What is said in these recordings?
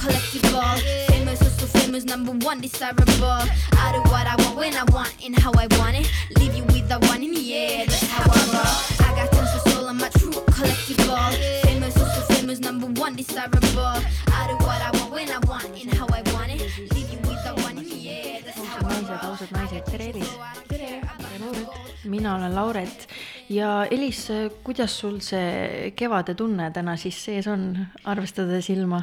collectible. Famous, also famous, number one, desirable. I do what I want when I want and how I want it. Leave you with the one in the air, that's how I roll. I got tons of soul, I'm a true collectible. Famous, also famous, number one, desirable. I do what I want when I want and how I want it. Leave you with the one in the air, that's how I roll. ausad naised, tere Elis. tere. mina olen Lauret ja Elis, kuidas sul see kevade tunne täna siis sees on, arvestades ilma?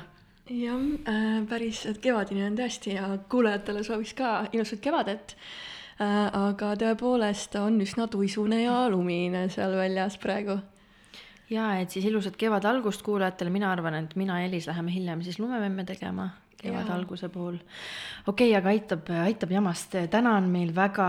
Jah äh,, päris kevadine on tõesti ja kuulajatele sooviks ka ilusat kevadet äh,. aga tõepoolest on üsna tuisune ja lumine seal väljas praegu. ja et siis ilusat kevade algust kuulajatele, mina arvan, et mina ja Elis läheme hiljem siis lumememme tegema kevade alguse puhul. okei okay,, aga aitab, aitab jamast, täna on meil väga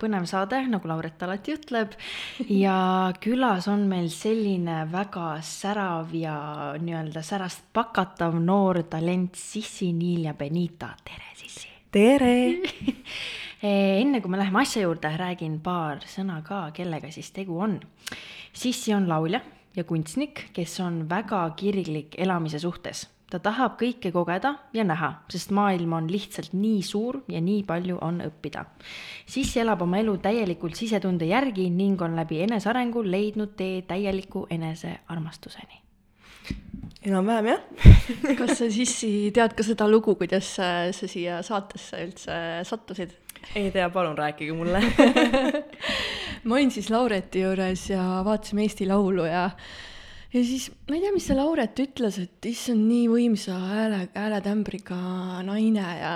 põnev saade, nagu Lauret alati ütleb. ja külas on meil selline väga särav ja nii-öelda särast pakatav noor talent Sissi Niilja Benita, tere Sissi. tere! enne kui me läheme asja juurde, räägin paar sõna ka, kellega siis tegu on. Sissi on laulja ja kunstnik, kes on väga kirglik elamise suhtes. Ta tahab kõike kogeda ja näha, sest maailm on lihtsalt nii suur ja nii palju on õppida. Sissi elab oma elu täielikult sisetunde järgi ning on läbi enesearengu leidnud tee täieliku enesearmastuseni. enam-vähem jah. kas sa sissi tead ka seda lugu, kuidas sa siia saatesse üldse sattusid? ei tea, palun rääkige mulle. ma olin siis Laureti juures ja vaatasime Eesti Laulu ja ja siis ma ei tea, mis see Lauret ütles, et issand, nii võimsa hääle, hääletämbriga naine ja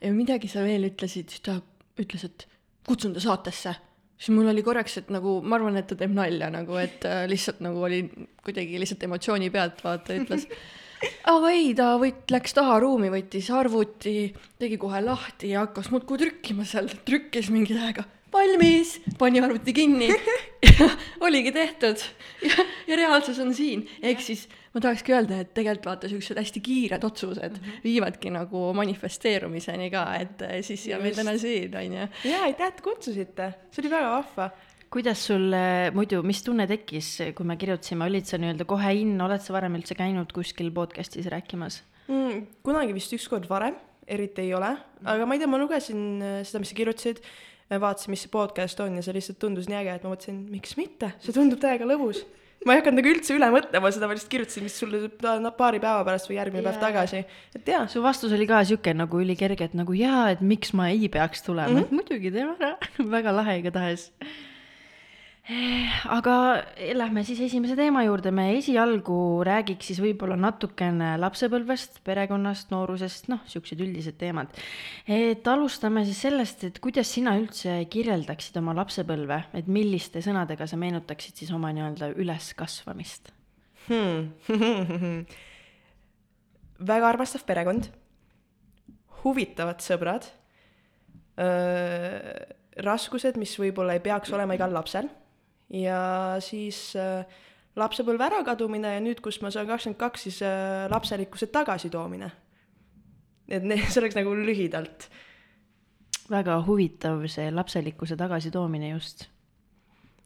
ja midagi sa veel ütlesid, siis ta ütles, et kutsun ta saatesse. siis mul oli korraks, et nagu ma arvan, et ta teeb nalja nagu, et äh, lihtsalt nagu oli kuidagi lihtsalt emotsiooni pealt vaata ütles. aga ei, ta võt-, läks taha ruumi, võttis arvuti, tegi kohe lahti ja hakkas muudkui trükkima seal, trükkis mingi tähega valmis, pani arvuti kinni ja oligi tehtud ja, ja reaalsus on siin, ehk siis ma tahakski öelda, et tegelikult vaata siuksed hästi kiired otsused viivadki nagu manifesteerumiseni ka, et eh, siis ja meil täna siin on ju. jaa, aitäh, et kutsusite, see oli väga vahva. kuidas sul äh, muidu, mis tunne tekkis, kui me kirjutasime, olid sa nii-öelda kohe in, oled sa varem üldse käinud kuskil podcast'is rääkimas? mm,. kunagi vist ükskord varem, eriti ei ole, aga ma ei tea, ma lugesin äh, seda, mis sa kirjutasid, vaatasin, mis see podcast on ja see lihtsalt tundus nii äge, et ma mõtlesin, miks mitte, see tundub täiega lõbus. ma ei hakanud nagu üldse üle mõtlema seda, ma lihtsalt kirjutasin, mis sulle paari päeva pärast või järgmine päev Jaa. tagasi, et jaa. su vastus oli ka sihuke nagu ülikerge, et nagu jaa, et miks ma ei peaks tulema mm. -hmm. muidugi teeme ära, väga lahe igatahes. Aga lähme siis esimese teema juurde, me esialgu räägiks siis võib-olla natukene lapsepõlvest, perekonnast, noorusest, noh, siuksed üldised teemad. et alustame siis sellest, et kuidas sina üldse kirjeldaksid oma lapsepõlve, et milliste sõnadega sa meenutaksid siis oma nii-öelda üleskasvamist? hmm. väga armastav perekond, huvitavad sõbrad, raskused, mis võib-olla ei peaks olema igal lapsel ja siis öö, lapsepõlve ärakadumine ja nüüd, kus ma saan kakskümmend kaks, siis öö, lapselikkuse tagasitoomine. et ne- see oleks nagu lühidalt. väga huvitav see lapselikkuse tagasitoomine just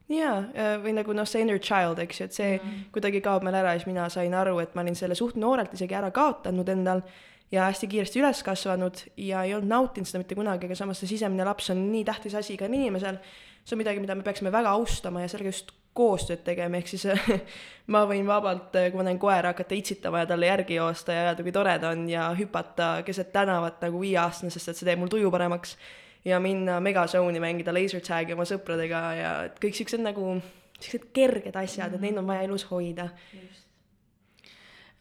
jaa, või nagu noh, see inner child, eks ju, et see mm. kuidagi kaob meil ära ja siis mina sain aru, et ma olin selle suht noorelt isegi ära kaotanud endal ja hästi kiiresti üles kasvanud ja ei olnud nautinud seda mitte kunagi, aga samas see sisemine laps on nii tähtis asi igal inimesel. See on midagi, mida me peaksime väga austama ja sellega just koostööd tegema, ehk siis ma võin vabalt, kui ma näen koera, hakata itsitama ja talle järgi joosta ja öelda, kui tore ta on ja hüpata keset tänavat nagu viieaastane, sest et see teeb mul tuju paremaks ja minna Megazone'i mängida laser tag'i oma sõpradega ja kõik siuksed nagu siuksed kerged asjad, et neid on vaja elus hoida. Äh,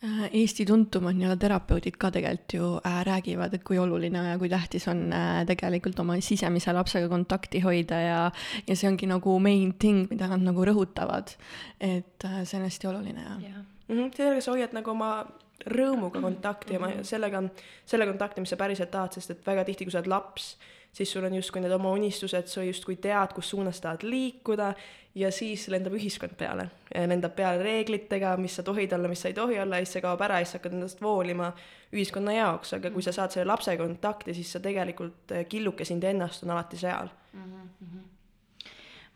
Eesti tuntumad ja terapeudid ka tegelikult ju äh, räägivad, et kui oluline ja kui tähtis on äh, tegelikult oma sisemise lapsega kontakti hoida ja ja see ongi nagu main thing, mida nad nagu rõhutavad. et äh, see on hästi oluline ja, ja.. mm. -hmm. sellega sa hoiad nagu oma rõõmuga kontakti ja ma sellega, selle kontakti, mis sa päriselt tahad, sest et väga tihti, kui sa oled laps, siis sul on justkui need oma unistused, sa justkui tead, kus suunas tahad liikuda ja siis lendab ühiskond peale. lendab peale reeglitega, mis sa tohid olla, mis sa ei tohi olla siis see kaob ära ja siis sa hakkad endast voolima ühiskonna jaoks, aga kui sa saad selle lapsega kontakti, siis sa tegelikult, killuke sind ennast on alati seal.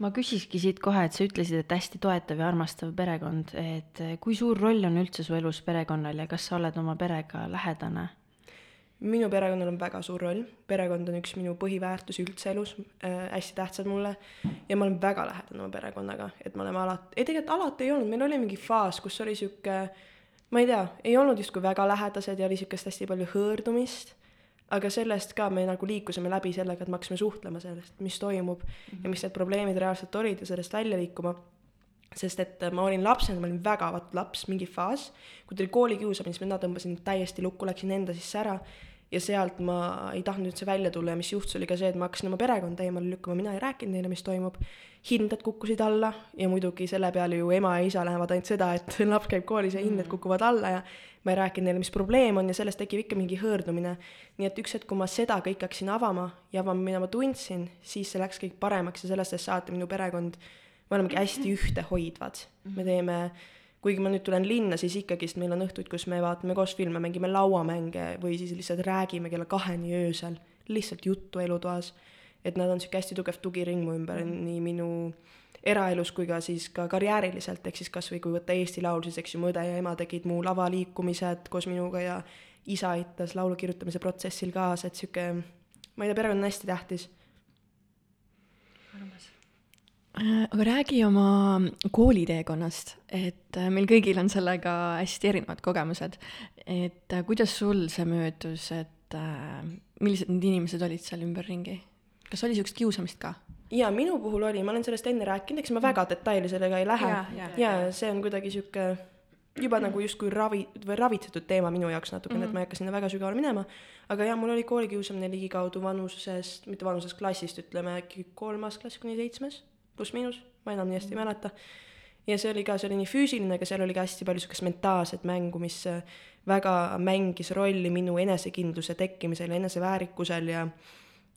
ma küsikski siit kohe, et sa ütlesid, et hästi toetav ja armastav perekond, et kui suur roll on üldse su elus perekonnal ja kas sa oled oma perega lähedane minu perekonnal on väga suur roll, perekond on üks minu põhiväärtusi üldse elus äh,, hästi tähtsad mulle. ja ma olen väga lähedane oma perekonnaga, et me oleme alati, ei tegelikult alati ei olnud, meil oli mingi faas, kus oli sihuke, ma ei tea, ei olnud justkui väga lähedased ja oli sihukest hästi palju hõõrdumist. aga sellest ka me nagu liikusime läbi sellega, et me hakkasime suhtlema sellest, mis toimub mm -hmm. ja mis need probleemid reaalselt olid ja sellest välja liikuma sest et ma olin lapsena, ma olin väga vaat laps, mingi faas, kui tuli koolikiusamine, siis mina tõmbasin täiesti lukku, läksin enda sisse ära ja sealt ma ei tahtnud üldse välja tulla ja mis juhtus, oli ka see, et ma hakkasin oma perekonda eemale lükkama, mina ei rääkinud neile, mis toimub. hinded kukkusid alla ja muidugi selle peale ju ema ja isa lähevad ainult seda, et laps käib koolis ja hinded mm. kukuvad alla ja ma ei rääkinud neile, mis probleem on ja sellest tekib ikka mingi hõõrdumine. nii et üks hetk, kui ma seda kõike hakkasin avama ja avama, mida ma tundsin, siis see läks kõik paremaks ja sellest saati minu perekond, me olemegi hästi ühtehoidvad, me teeme kuigi ma nüüd tulen linna, siis ikkagist meil on õhtuid, kus me vaatame koos filme, mängime lauamänge või siis lihtsalt räägime kella kaheni öösel, lihtsalt juttu elutoas. et nad on sihuke hästi tugev tugiring mu ümber mm. nii minu eraelus kui ka siis ka karjääriliselt, ehk siis kasvõi kui võtta Eesti Laul, siis eks ju mu õde ja ema tegid mu lavaliikumised koos minuga ja isa aitas laulu kirjutamise protsessil kaasa, et sihuke, ma ei tea, perekond on hästi tähtis Äh, aga räägi oma kooliteekonnast, et äh, meil kõigil on sellega hästi erinevad kogemused. et äh, kuidas sul see möödus, et millised need inimesed olid seal ümberringi? kas oli siukest kiusamist ka? ja minu puhul oli, ma olen sellest enne rääkinud, eks ma väga detaili sellega ei lähe. ja, see on kuidagi sihuke juba nagu justkui ravi või ravitsetud teema minu jaoks natukene mm, -hmm. et ma ei hakka sinna väga sügavale minema. aga jah, mul oli koolikiusamine ligikaudu vanusest, mitte vanusest, klassist ütleme äkki kolmas klass kuni seitsmes pluss-miinus, ma enam nii hästi ei mäleta. ja see oli ka, see oli nii füüsiline, aga seal oli ka hästi palju sihukest mentaalset mängu, mis äh, väga mängis rolli minu enesekindluse tekkimisel ja eneseväärikusel ja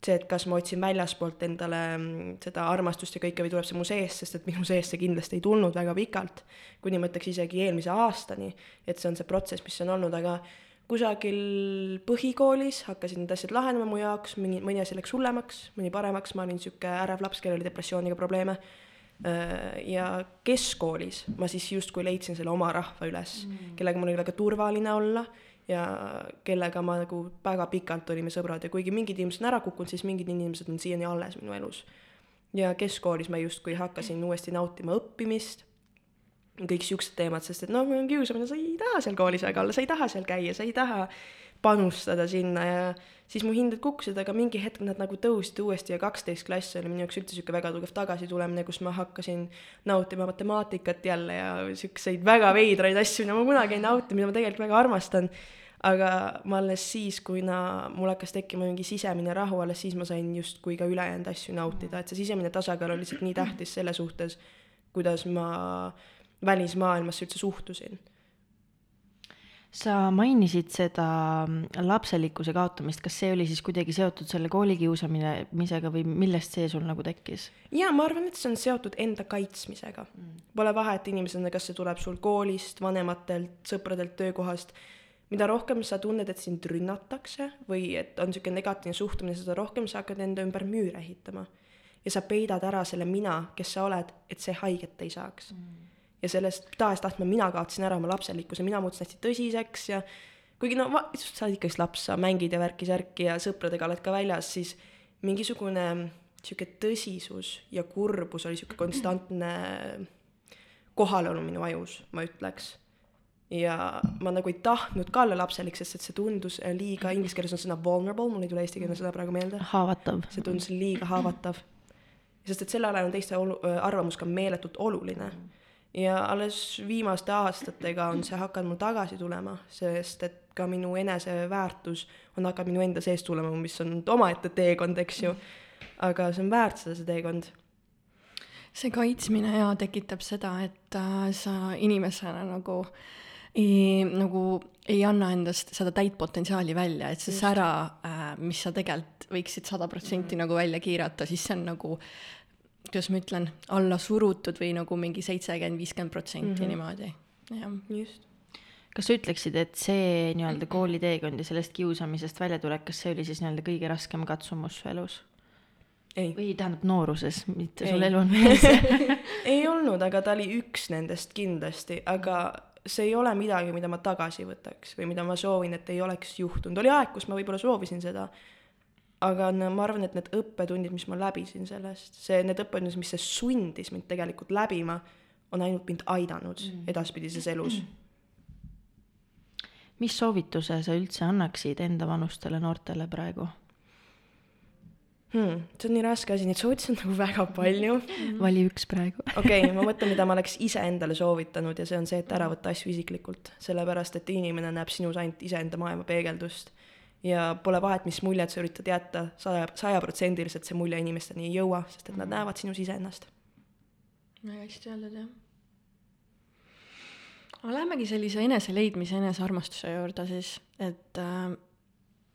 see, et kas ma otsin väljaspoolt endale mm, seda armastust ja kõike või tuleb see mu seest, sest et minu seest see kindlasti ei tulnud väga pikalt, kuni ma ütleks isegi eelmise aastani, et see on see protsess, mis on olnud, aga kusagil põhikoolis hakkasid need asjad lahenema mu jaoks, mingi, mõni asi läks hullemaks, mõni paremaks, ma olin sihuke ärev laps, kellel oli depressiooniga probleeme. Äh, ja keskkoolis ma siis justkui leidsin selle oma rahva üles mm., kellega mul oli väga turvaline olla ja kellega ma nagu väga pikalt olime sõbrad ja kuigi mingid inimesed on ära kukkunud, siis mingid inimesed on siiani alles minu elus. ja keskkoolis ma justkui hakkasin uuesti nautima õppimist kõik siuksed teemad, sest et noh, kui on kiusamine, sa ei taha seal koolis väga olla, sa ei taha seal käia, sa ei taha panustada sinna ja siis mu hinded kukkusid, aga mingi hetk nad nagu tõusid uuesti ja kaksteist klass oli minu jaoks üldse sihuke väga tugev tagasitulemine, kus ma hakkasin nautima matemaatikat jälle ja siukseid väga veidraid asju, mida ma kunagi ei nauti, mida ma tegelikult väga armastan. aga ma alles siis, kui na, mul hakkas tekkima mingi sisemine rahu, alles siis ma sain justkui ka ülejäänud asju nautida, et see sisemine tasakaal oli lihtsalt nii tähtis selle suhtes, kuidas ma äh, välismaailmasse üldse suhtusin. sa mainisid seda lapselikkuse kaotamist, kas see oli siis kuidagi seotud selle koolikiusamisega või millest see sul nagu tekkis? jaa, ma arvan, et see on seotud enda kaitsmisega mm.. Pole vahet inimesena, kas see tuleb sul koolist, vanematelt, sõpradelt, töökohast, mida rohkem sa tunned, et sind rünnatakse või et on niisugune negatiivne suhtumine, seda rohkem sa hakkad enda ümber müüre ehitama. ja sa peidad ära selle mina, kes sa oled, et see haiget ei saaks mm ja sellest tahes-tahtma mina kaotasin ära oma lapselikkuse, mina muutusin hästi tõsiseks ja kuigi no ma, sa oled ikkagist laps, sa mängid ja värki-särki ja sõpradega oled ka väljas, siis mingisugune sihuke tõsisus ja kurbus oli sihuke konstantne kohalolu minu ajus, ma ütleks. ja ma nagu ei tahtnud ka olla lapselik, sest et see tundus liiga, inglise keeles on sõna vulnerable, mul ei tule eestikeelne sõna praegu meelde. haavatav. see tundus liiga haavatav. sest et sellel ajal on teiste olu-, arvamus ka meeletult oluline mm ja alles viimaste aastatega on see hakanud mul tagasi tulema, sest et ka minu eneseväärtus on hakanud minu enda seest tulema, mis on omaette teekond, eks ju. aga see on väärt seda, see teekond. see kaitsmine ja tekitab seda, et äh, sa inimesena nagu ei, nagu ei anna endast seda täit potentsiaali välja, et see sära äh,, mis sa tegelikult võiksid sada protsenti nagu välja kiirata, siis see on nagu kuidas ma ütlen, alla surutud või nagu mingi seitsekümmend, viiskümmend protsenti mhm. niimoodi, jah. just. kas sa ütleksid, et see nii-öelda kooliteekond ja sellest kiusamisest väljatulek, kas see oli siis nii-öelda kõige raskem katsumus su elus? või tähendab nooruses, mitte ei. sul elu on mees ei olnud, aga ta oli üks nendest kindlasti, aga see ei ole midagi, mida ma tagasi võtaks või mida ma soovin, et ei oleks juhtunud, oli aeg, kus ma võib-olla soovisin seda, aga no ma arvan, et need õppetundid, mis ma läbisin sellest, see, need õppetundid, mis see sundis mind tegelikult läbima, on ainult mind aidanud mm. edaspidises elus mis soovituse sa üldse annaksid enda vanustele noortele praegu hmm,? see on nii raske asi, neid soovitusi on nagu väga palju. vali üks praegu. okei okay,, ma mõtlen, mida ma oleks iseendale soovitanud ja see on see, et ära võtta asju isiklikult, sellepärast et inimene näeb sinus ainult iseenda maailma peegeldust. Ja pole vahet, mis muljet sa üritad jätta, saja, sajaprotsendiliselt see mulje inimesteni ei jõua, sest et nad näevad sinus iseennast. väga hästi öeldud, jah aga lähmegi sellise eneseleidmise, enesearmastuse juurde siis, et äh,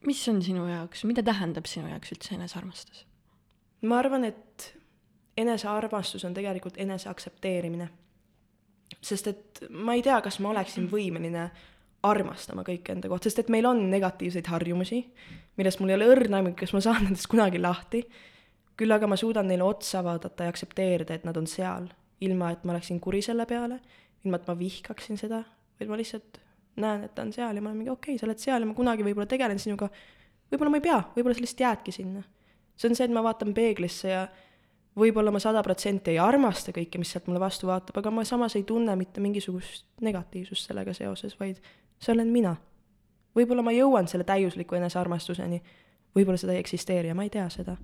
mis on sinu jaoks, mida tähendab sinu jaoks üldse enesearmastus? ma arvan, et enesearmastus on tegelikult enese-aktsepteerimine. sest et ma ei tea, kas ma oleksin võimeline armastama kõike enda kohta, sest et meil on negatiivseid harjumusi, millest mul ei ole õrna kas ma saan nendest kunagi lahti. küll aga ma suudan neile otsa vaadata ja aktsepteerida, et nad on seal, ilma et ma oleksin kuri selle peale ilma et ma vihkaksin seda, vaid ma lihtsalt näen, et ta on seal ja ma olen mingi okei okay,, sa oled seal ja ma kunagi võib-olla tegelen sinuga. võib-olla ma ei pea, võib-olla sa lihtsalt jäädki sinna. see on see, et ma vaatan peeglisse ja võib-olla ma sada protsenti ei armasta kõike, mis sealt mulle vastu vaatab, aga ma samas ei tunne mitte mingisugust negatiivsust sellega seoses, vaid see olen mina. võib-olla ma jõuan selle täiusliku enesearmastuseni, võib-olla seda ei eksisteeri ja ma ei tea seda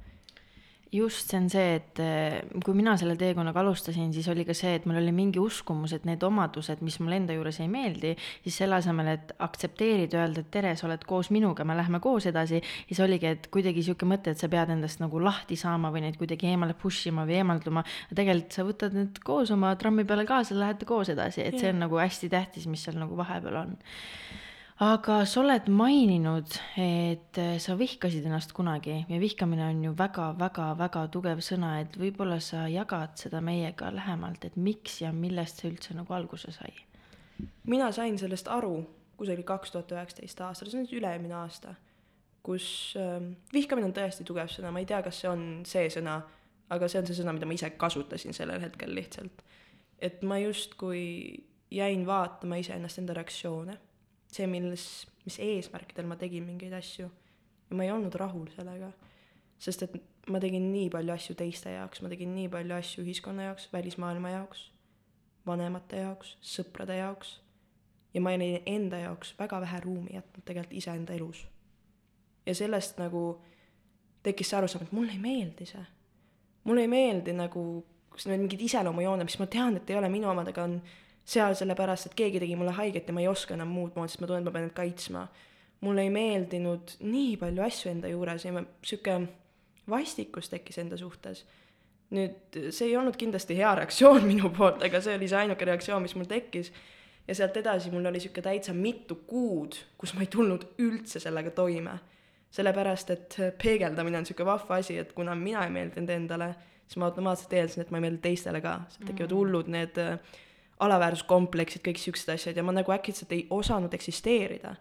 just, see on see, et eh, kui mina selle teekonnaga alustasin, siis oli ka see, et mul oli mingi uskumus, et need omadused, mis mulle enda juures ei meeldi, siis selle asemel, et aktsepteerida, öelda, et tere, sa oled koos minuga, me lähme koos edasi, siis oligi, et kuidagi sihuke mõte, et sa pead endast nagu lahti saama või neid kuidagi eemale push ima või eemalduma. tegelikult sa võtad need koos oma trammi peale kaasa, lähete koos edasi, et see on nagu hästi tähtis, mis seal nagu vahepeal on aga sa oled maininud, et sa vihkasid ennast kunagi ja vihkamine on ju väga-väga-väga tugev sõna, et võib-olla sa jagad seda meiega lähemalt, et miks ja millest see üldse nagu alguse sai? mina sain sellest aru kusagil kaks tuhat üheksateist aastal, see on nüüd üle-eelmine aasta, kus äh, vihkamine on tõesti tugev sõna, ma ei tea, kas see on see sõna, aga see on see sõna, mida ma ise kasutasin sellel hetkel lihtsalt. et ma justkui jäin vaatama iseennast, enda reaktsioone see, milles, mis eesmärkidel ma tegin mingeid asju. ja ma ei olnud rahul sellega. sest et ma tegin nii palju asju teiste jaoks, ma tegin nii palju asju ühiskonna jaoks, välismaailma jaoks, vanemate jaoks, sõprade jaoks. ja ma olin enda jaoks väga vähe ruumi jätnud tegelikult iseenda elus. ja sellest nagu tekkis see arusaam, et mulle ei meeldi see. mulle ei meeldi nagu need mingid iseloomujooned, mis ma tean, et ei ole minu omad, aga on seal sellepärast, et keegi tegi mulle haiget ja ma ei oska enam muud moodi, sest ma tunnen, et ma pean end kaitsma. mulle ei meeldinud nii palju asju enda juures ja ma, sihuke vastikus tekkis enda suhtes. nüüd see ei olnud kindlasti hea reaktsioon minu poolt, aga see oli see ainuke reaktsioon, mis mul tekkis. ja sealt edasi mul oli sihuke täitsa mitu kuud, kus ma ei tulnud üldse sellega toime. sellepärast, et peegeldamine on sihuke vahva asi, et kuna mina ei meeldinud endale, siis ma automaatselt eeldasin, et ma ei meeldi teistele ka, sealt tekivad mm. hullud need äh, alaväärsuskompleksid, kõik siuksed asjad ja ma nagu äkitselt ei osanud eksisteerida.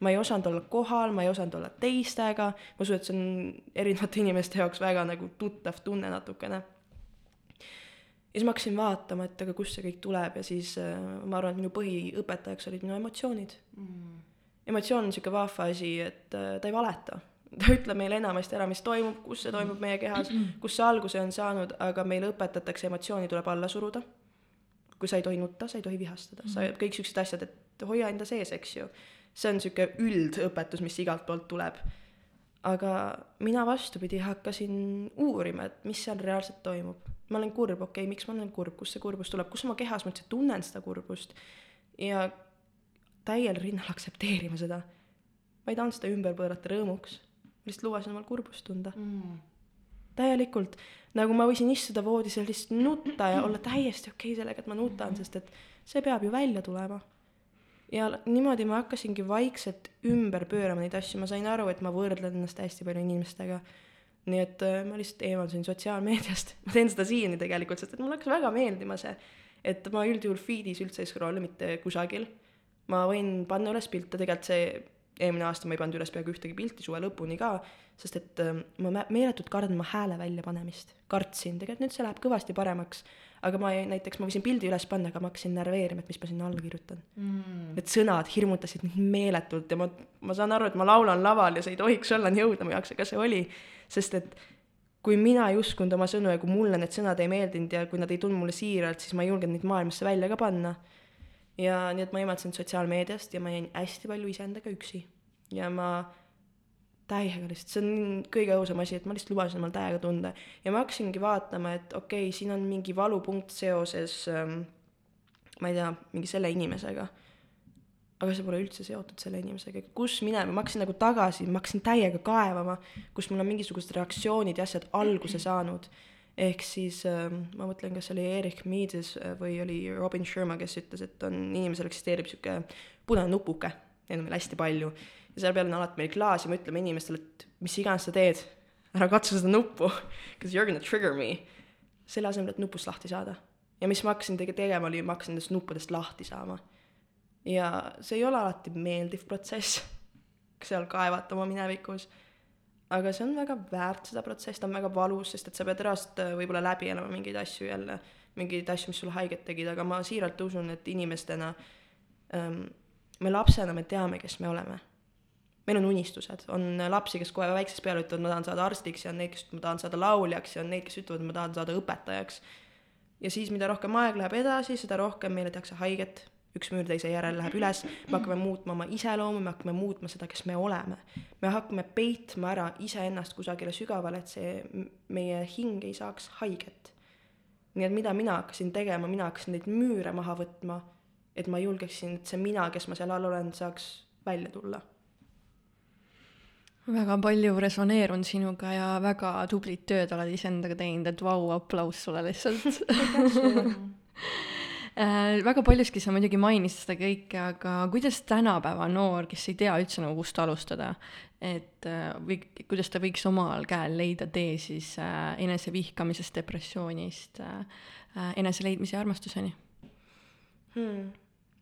ma ei osanud olla kohal, ma ei osanud olla teistega, ma usun, et see on erinevate inimeste jaoks väga nagu tuttav tunne natukene. ja siis ma hakkasin vaatama, et aga kust see kõik tuleb ja siis äh, ma arvan, et minu põhiõpetajaks olid minu emotsioonid. Mm.. emotsioon on sihuke vahva asi, et äh, ta ei valeta. Ta ütleb meile enamasti ära, mis toimub, kus see toimub meie kehas, kus see alguse on saanud, aga meile õpetatakse, emotsiooni tuleb alla suruda kui sa ei tohi nutta, sa ei tohi vihastada mm, -hmm. sa, mhm. kõik siuksed asjad, et hoia enda sees, eks ju. see on sihuke üldõpetus, mis igalt poolt tuleb. aga mina vastupidi hakkasin uurima, et mis seal reaalselt toimub. ma olen kurb, okei okay,, miks ma olen kurb, kust see kurbus tuleb, kus oma kehas ma üldse tunnen seda kurbust ja täiel rinnal aktsepteerima seda. ma ei tahtnud seda ümber pöörata rõõmuks, lihtsalt lubasin omal kurbust tunda mm täielikult, nagu ma võisin istuda voodis ja lihtsalt nutta ja olla täiesti okei okay sellega, et ma nutan, sest et see peab ju välja tulema. ja niimoodi ma hakkasingi vaikselt ümber pöörama neid asju, ma sain aru, et ma võrdlen ennast hästi palju inimestega. nii et äh, ma lihtsalt eemaldusin sotsiaalmeediast, ma teen seda siiani tegelikult, sest et mulle hakkas väga meeldima see, et ma üldjuhul feed'is üldse ei scroll'i mitte kusagil. ma võin panna üles pilte, tegelikult see eelmine aasta ma ei pannud üles peaaegu ühtegi pilti suve lõpuni ka, sest et ähm, ma me- meeletult kardan oma hääle väljapanemist. kartsin, tegelikult nüüd see läheb kõvasti paremaks, aga ma ei, näiteks ma võisin pildi üles panna, aga ma hakkasin närveerima, et mis ma sinna alla kirjutan. Mm.. Need sõnad hirmutasid mind meeletult ja ma, ma saan aru, et ma laulan laval ja see ei tohiks olla nii õudne mu jaoks, aga see oli, sest et kui mina ei uskunud oma sõnu ja kui mulle need sõnad ei meeldinud ja kui nad ei tulnud mulle siiralt, siis ma ei julgenud neid maailmasse välja ka panna. Ja nii et ma eemaldasin sotsiaalmeediast ja ma jäin hästi palju iseendaga üksi. ja ma täiega lihtsalt, see on kõige õudsem asi, et ma lihtsalt lubasin omal täiega tunda ja ma hakkasingi vaatama, et okei okay,, siin on mingi valupunkt seoses ähm, ma ei tea, mingi selle inimesega aga see pole üldse seotud selle inimesega, kus minema, ma hakkasin nagu tagasi, ma hakkasin täiega kaevama, kus mul on mingisugused reaktsioonid ja asjad alguse saanud. Ehk siis äh, ma mõtlen, kas oli Erich Meades äh, või oli Robin Sharma, kes ütles, et on, inimesel eksisteerib sihuke punane nupuke, neid on meil hästi palju. ja seal peal on alati meil klaas ja me ütleme inimestele, et mis iganes sa teed, ära katsu seda nuppu, because you are gonna trigger me. selle asemel, et nupust lahti saada. ja mis ma hakkasin tege-, tegema, oli ma hakkasin nendest nuppudest lahti saama ja see ei ole alati meeldiv protsess, seal kaevata oma minevikus, aga see on väga väärt seda protsessi, ta on väga valus, sest et sa pead reaalselt äh, võib-olla läbi elama mingeid asju jälle, mingeid asju, mis sulle haiget tegid, aga ma siiralt usun, et inimestena ähm, me lapsena, me teame, kes me oleme. meil on unistused, on lapsi, kes kohe väiksest peale ütlevad, ma tahan saada arstiks ja on neid, kes ma tahan saada lauljaks ja on neid, kes ütlevad, ma tahan saada õpetajaks. ja siis, mida rohkem aeg läheb edasi, seda rohkem meile tehakse haiget üks müür teise järel läheb üles, me hakkame muutma oma iseloomu, me hakkame muutma seda, kes me oleme. me hakkame peitma ära iseennast kusagile sügavale, et see meie hing ei saaks haiget. nii et mida mina hakkasin tegema, mina hakkasin neid müüre maha võtma, et ma julgeksin, et see mina, kes ma seal all olen, saaks välja tulla väga palju resoneerun sinuga ja väga tublit tööd oled iseendaga teinud, et vau, aplaus sulle lihtsalt Äh, väga paljuski sa muidugi mainisid seda kõike, aga kuidas tänapäeva noor, kes ei tea üldse nagu kust alustada, et äh, või kuidas ta võiks omal käel leida tee siis äh, enesevihkamisest, depressioonist äh, äh, eneseleidmise ja armastuseni hmm.?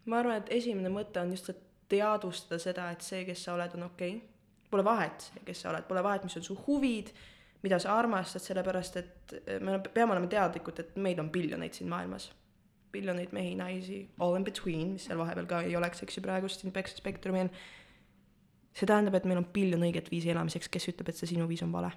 ma arvan, et esimene mõte on just, et teadvustada seda, et see, kes sa oled, on okei okay.. Pole vahet, kes sa oled, pole vahet, mis on su huvid, mida sa armastad, sellepärast et me peame olema teadlikud, et meid on biljoneid siin maailmas biljoneid mehi, naisi, all in between, mis seal vahepeal ka ei oleks, eks ju, praegust siin spektrumil. see tähendab, et meil on biljon õiget viisi elamiseks, kes ütleb, et see sinu viis on vale.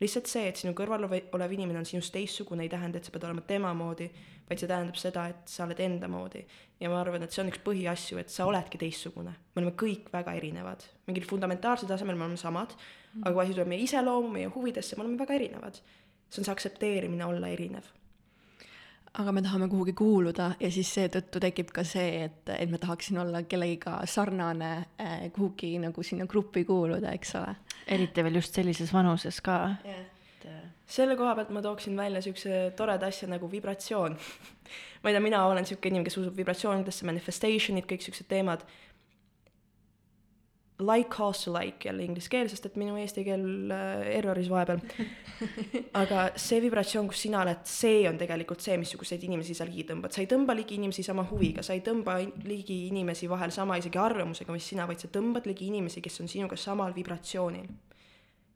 lihtsalt see, et sinu kõrval olev inimene on sinust teistsugune, ei tähenda, et sa pead olema tema moodi, vaid see tähendab seda, et sa oled enda moodi. ja ma arvan, et see on üks põhiasju, et sa oledki teistsugune. me oleme kõik väga erinevad. mingil fundamentaalsel tasemel me oleme samad, aga kui asi tuleb meie iseloomu, meie huvidesse, me oleme väga erinevad. see on see aktsepteerimine olla erinev aga me tahame kuhugi kuuluda ja siis seetõttu tekib ka see, et, et me tahaksin olla kellegiga sarnane eh, kuhugi nagu sinna gruppi kuuluda, eks ole. eriti veel just sellises vanuses ka. Yeah.. Et... Äh, selle koha pealt ma tooksin välja siukse toreda asja nagu vibratsioon. Ma ei tea, mina olen siuke inimene, kes usub vibratsioonidesse, manifestation'id, kõik siuksed teemad like calls to like jälle inglise keel, sest et minu eesti keel äh, erroris vahepeal. aga see vibratsioon, kus sina oled, see on tegelikult see, missuguseid inimesi sa ligi tõmbad, sa ei tõmba ligi inimesi sama huviga, sa ei tõmba ligi inimesi vahel sama isegi arvamusega, mis sina, vaid sa tõmbad ligi inimesi, kes on sinuga samal vibratsioonil.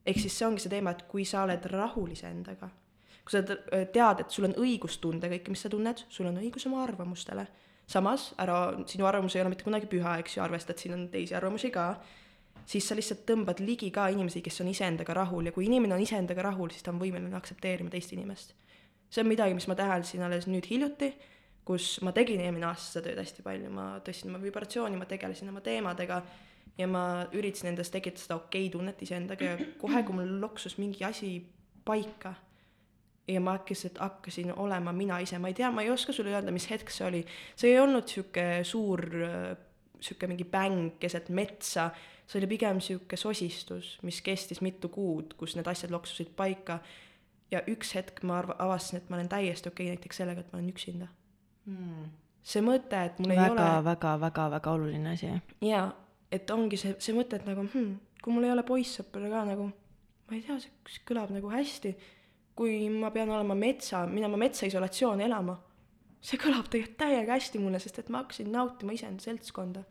ehk siis see ongi see teema, et kui sa oled rahul iseendaga, kui sa tead, et sul on õigus tunda kõike, mis sa tunned, sul on õigus oma arvamustele samas ära, sinu arvamus ei ole mitte kunagi püha, eks ju, arvesta, et siin on teisi arvamusi ka, siis sa lihtsalt tõmbad ligi ka inimesi, kes on iseendaga rahul ja kui inimene on iseendaga rahul, siis ta on võimeline aktsepteerima teist inimest. see on midagi, mis ma täheldasin alles nüüd hiljuti, kus ma tegin eelmine aasta seda tööd hästi palju, ma tõstsin oma vibratsiooni, ma tegelesin oma teemadega ja ma üritasin endas tekitada seda okei okay tunnet iseendaga ja kohe, kui mul loksus mingi asi paika ja ma äkki hakkasin olema mina ise, ma ei tea, ma ei oska sulle öelda, mis hetk see oli. see ei olnud sihuke suur, sihuke mingi bäng keset metsa, see oli pigem sihuke sosistus, mis kestis mitu kuud, kus need asjad loksusid paika. ja üks hetk ma arva-, avastasin, et ma olen täiesti okei okay, näiteks sellega, et ma olen üksinda hmm.. see mõte, et mul väga, ei ole. väga, väga, väga, väga oluline asi. jaa, et ongi see, see mõte, et nagu hmm, kui mul ei ole poissõpra ka nagu, ma ei tea, see kõlab nagu hästi kui ma pean olema metsa, minema metsaisolatsiooni elama. see kõlab tegelikult täiega hästi mulle, sest et ma hakkasin nautima iseenda seltskonda.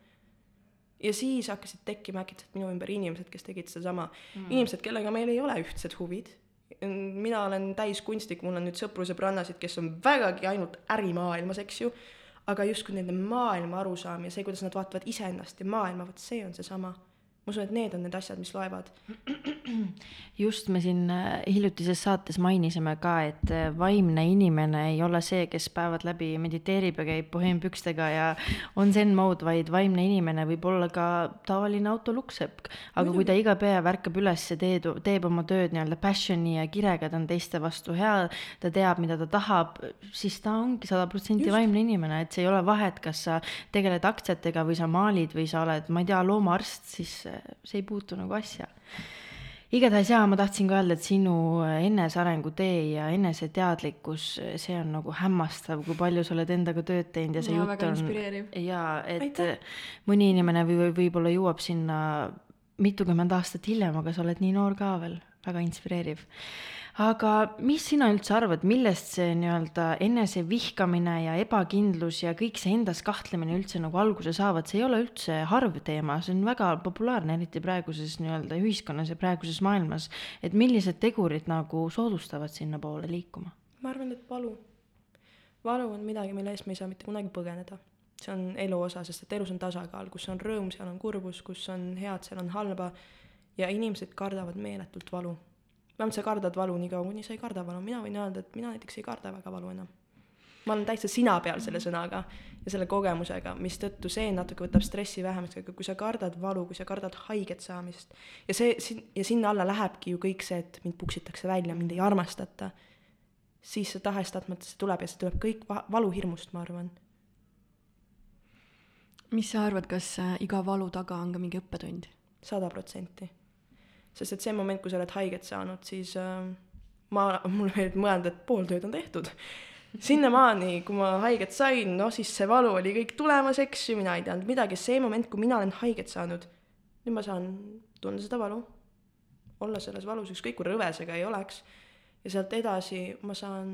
ja siis hakkasid tekkima äkitselt minu ümber inimesed, kes tegid sedasama mm.. inimesed, kellega meil ei ole ühtsed huvid. mina olen täis kunstnik, mul on nüüd sõpru-sõbrannasid, kes on vägagi ainult ärimaailmas, eks ju, aga justkui nende maailma arusaam ja see, kuidas nad vaatavad iseennast ja maailma, vot see on seesama ma usun, et need on need asjad, mis loevad. just, me siin äh, hiljutises saates mainisime ka, et äh, vaimne inimene ei ole see, kes päevad läbi mediteerib ja käib boheempükstega ja on zen mode, vaid vaimne inimene võib olla ka tavaline autolukksepp. aga kui ta iga päev ärkab üles ja teeb, teeb oma tööd nii-öelda passion'i ja kirega, ta on teiste vastu hea, ta teab, mida ta tahab, siis ta ongi sada protsenti vaimne inimene, et see ei ole vahet, kas sa tegeled aktsiatega või sa maalid või sa oled, ma ei tea, loomaarst, siis äh, see ei puutu nagu asja. igatahes jaa, ma tahtsin ka öelda, et sinu enesearengu tee ja eneseteadlikkus, see on nagu hämmastav, kui palju sa oled endaga tööd teinud ja see ja, jutt on. jaa, et Aitäh. mõni inimene või võib-olla jõuab sinna mitukümmend aastat hiljem, aga sa oled nii noor ka veel, väga inspireeriv aga mis sina üldse arvad, millest see nii-öelda enesevihkamine ja ebakindlus ja kõik see endas kahtlemine üldse nagu alguse saavad, see ei ole üldse harv teema, see on väga populaarne, eriti praeguses nii-öelda ühiskonnas ja praeguses maailmas. et millised tegurid nagu soodustavad sinnapoole liikuma? ma arvan, et valu. valu on midagi, mille eest me ei saa mitte kunagi põgeneda. see on elu osa, sest et elus on tasakaal, kus on rõõm, seal on kurbus, kus on head, seal on halba. ja inimesed kardavad meeletult valu vähemalt sa kardad valu nii kaua, kuni sa ei karda valu, mina võin öelda, et mina näiteks ei karda väga valu enam. ma olen täitsa sina peal selle sõnaga ja selle kogemusega, mistõttu see natuke võtab stressi vähemaks, aga kui sa kardad valu, kui sa kardad haiget saamist ja see sin- ja sinna alla lähebki ju kõik see, et mind puksitakse välja, mind ei armastata, siis see tahes-tahtmata see tuleb ja see tuleb kõik va-, valuhirmust, ma arvan. mis sa arvad, kas äh, iga valu taga on ka mingi õppetund? sada protsenti sest et see moment, kui sa oled haiget saanud, siis äh, ma, mulle meeldib mõelda, et pool tööd on tehtud. sinnamaani, kui ma haiget sain, no siis see valu oli kõik tulemas, eks ju, mina ei teadnud midagi, see moment, kui mina olen haiget saanud, nüüd ma saan tunda seda valu, olla selles valus, ükskõik kui rõve see ka ei oleks, ja sealt edasi ma saan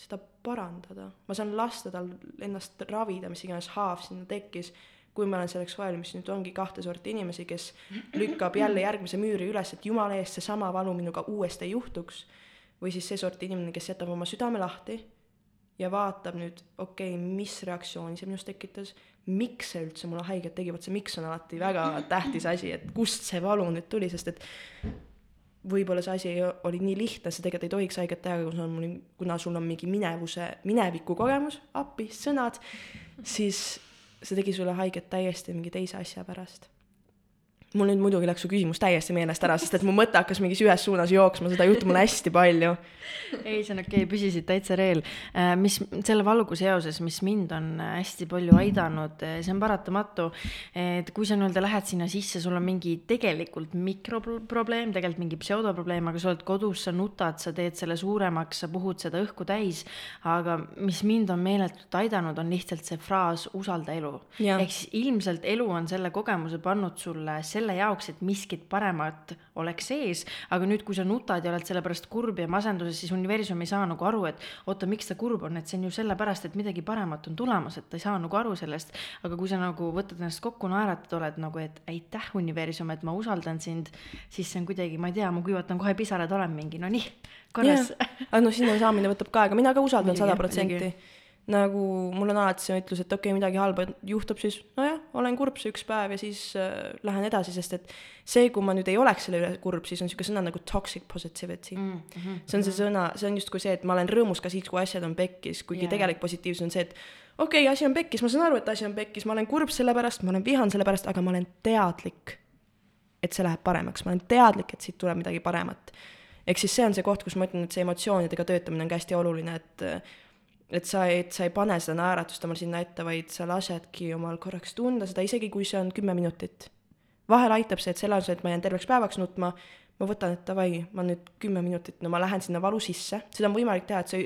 seda parandada, ma saan lasta tal ennast ravida, mis iganes haav sinna tekkis kui ma olen selleks valmis, nüüd ongi kahte sorti inimesi, kes lükkab jälle järgmise müüri üles, et jumala eest seesama valu minuga uuesti ei juhtuks. või siis see sort inimene, kes jätab oma südame lahti ja vaatab nüüd, okei okay,, mis reaktsiooni see minus tekitas, miks see üldse mulle haiget tegi, vot see miks on alati väga tähtis asi, et kust see valu nüüd tuli, sest et võib-olla see asi oli nii lihtne, sa tegelikult ei tohiks haiget teha, kui sul on, kuna sul on mingi minevuse, mineviku kogemus, appi, sõnad, siis see tegi sulle haiget täiesti mingi teise asja pärast mul nüüd muidugi läks su küsimus täiesti meelest ära, sest et mu mõte hakkas mingis ühes suunas jooksma, seda juhtub mul hästi palju. ei, see on okei okay,, püsisid täitsa reel. Äh, mis selle valuga seoses, mis mind on äh, hästi palju aidanud, äh, see on paratamatu, et kui sa nii-öelda lähed sinna sisse, sul on mingi tegelikult mikroprobleem, tegelikult mingi pseudoprobleem, aga sa oled kodus, sa nutad, sa teed selle suuremaks, sa puhud seda õhku täis, aga mis mind on meeletult aidanud, on lihtsalt see fraas usalda elu. ehk siis ilmselt elu on selle kogemuse pannud sulle selle selle jaoks, et miskit paremat oleks sees, aga nüüd, kui sa nutad ja oled selle pärast kurb ja masenduses, siis universum ei saa nagu aru, et oota, miks ta kurb on, et see on ju sellepärast, et midagi paremat on tulemas, et ta ei saa nagu aru sellest. aga kui sa nagu võtad ennast kokku, naeratad, oled nagu, et aitäh, universum, et ma usaldan sind, siis see on kuidagi, ma ei tea, ma kuivatan kohe pisarad, olen mingi, no nii, korras. aga noh, sinna saamine võtab ka aega, mina ka usaldan sada protsenti nagu mul on alati see ütlus, et okei okay,, midagi halba juhtub, siis nojah, olen kurb see üks päev ja siis äh, lähen edasi, sest et see, kui ma nüüd ei oleks selle üle kurb, siis on niisugune sõna nagu toxic positivity mm. -hmm. see on see sõna, see on justkui see, et ma olen rõõmus ka siis, kui asjad on pekkis, kuigi yeah. tegelik positiivsus on see, et okei okay,, asi on pekkis, ma saan aru, et asi on pekkis, ma olen kurb selle pärast, ma olen vihane selle pärast, aga ma olen teadlik, et see läheb paremaks, ma olen teadlik, et siit tuleb midagi paremat. ehk siis see on see koht, kus ma ütlen, et see emotsioonidega töötamine on ka hästi oluline, et et sa, et sa ei pane seda naeratust omal sinna ette, vaid sa lasedki omal korraks tunda seda, isegi kui see on kümme minutit. vahel aitab see, et selle asemel, et ma jään terveks päevaks nutma, ma võtan, et davai, ma nüüd kümme minutit, no ma lähen sinna valu sisse, seda on võimalik teha, et sa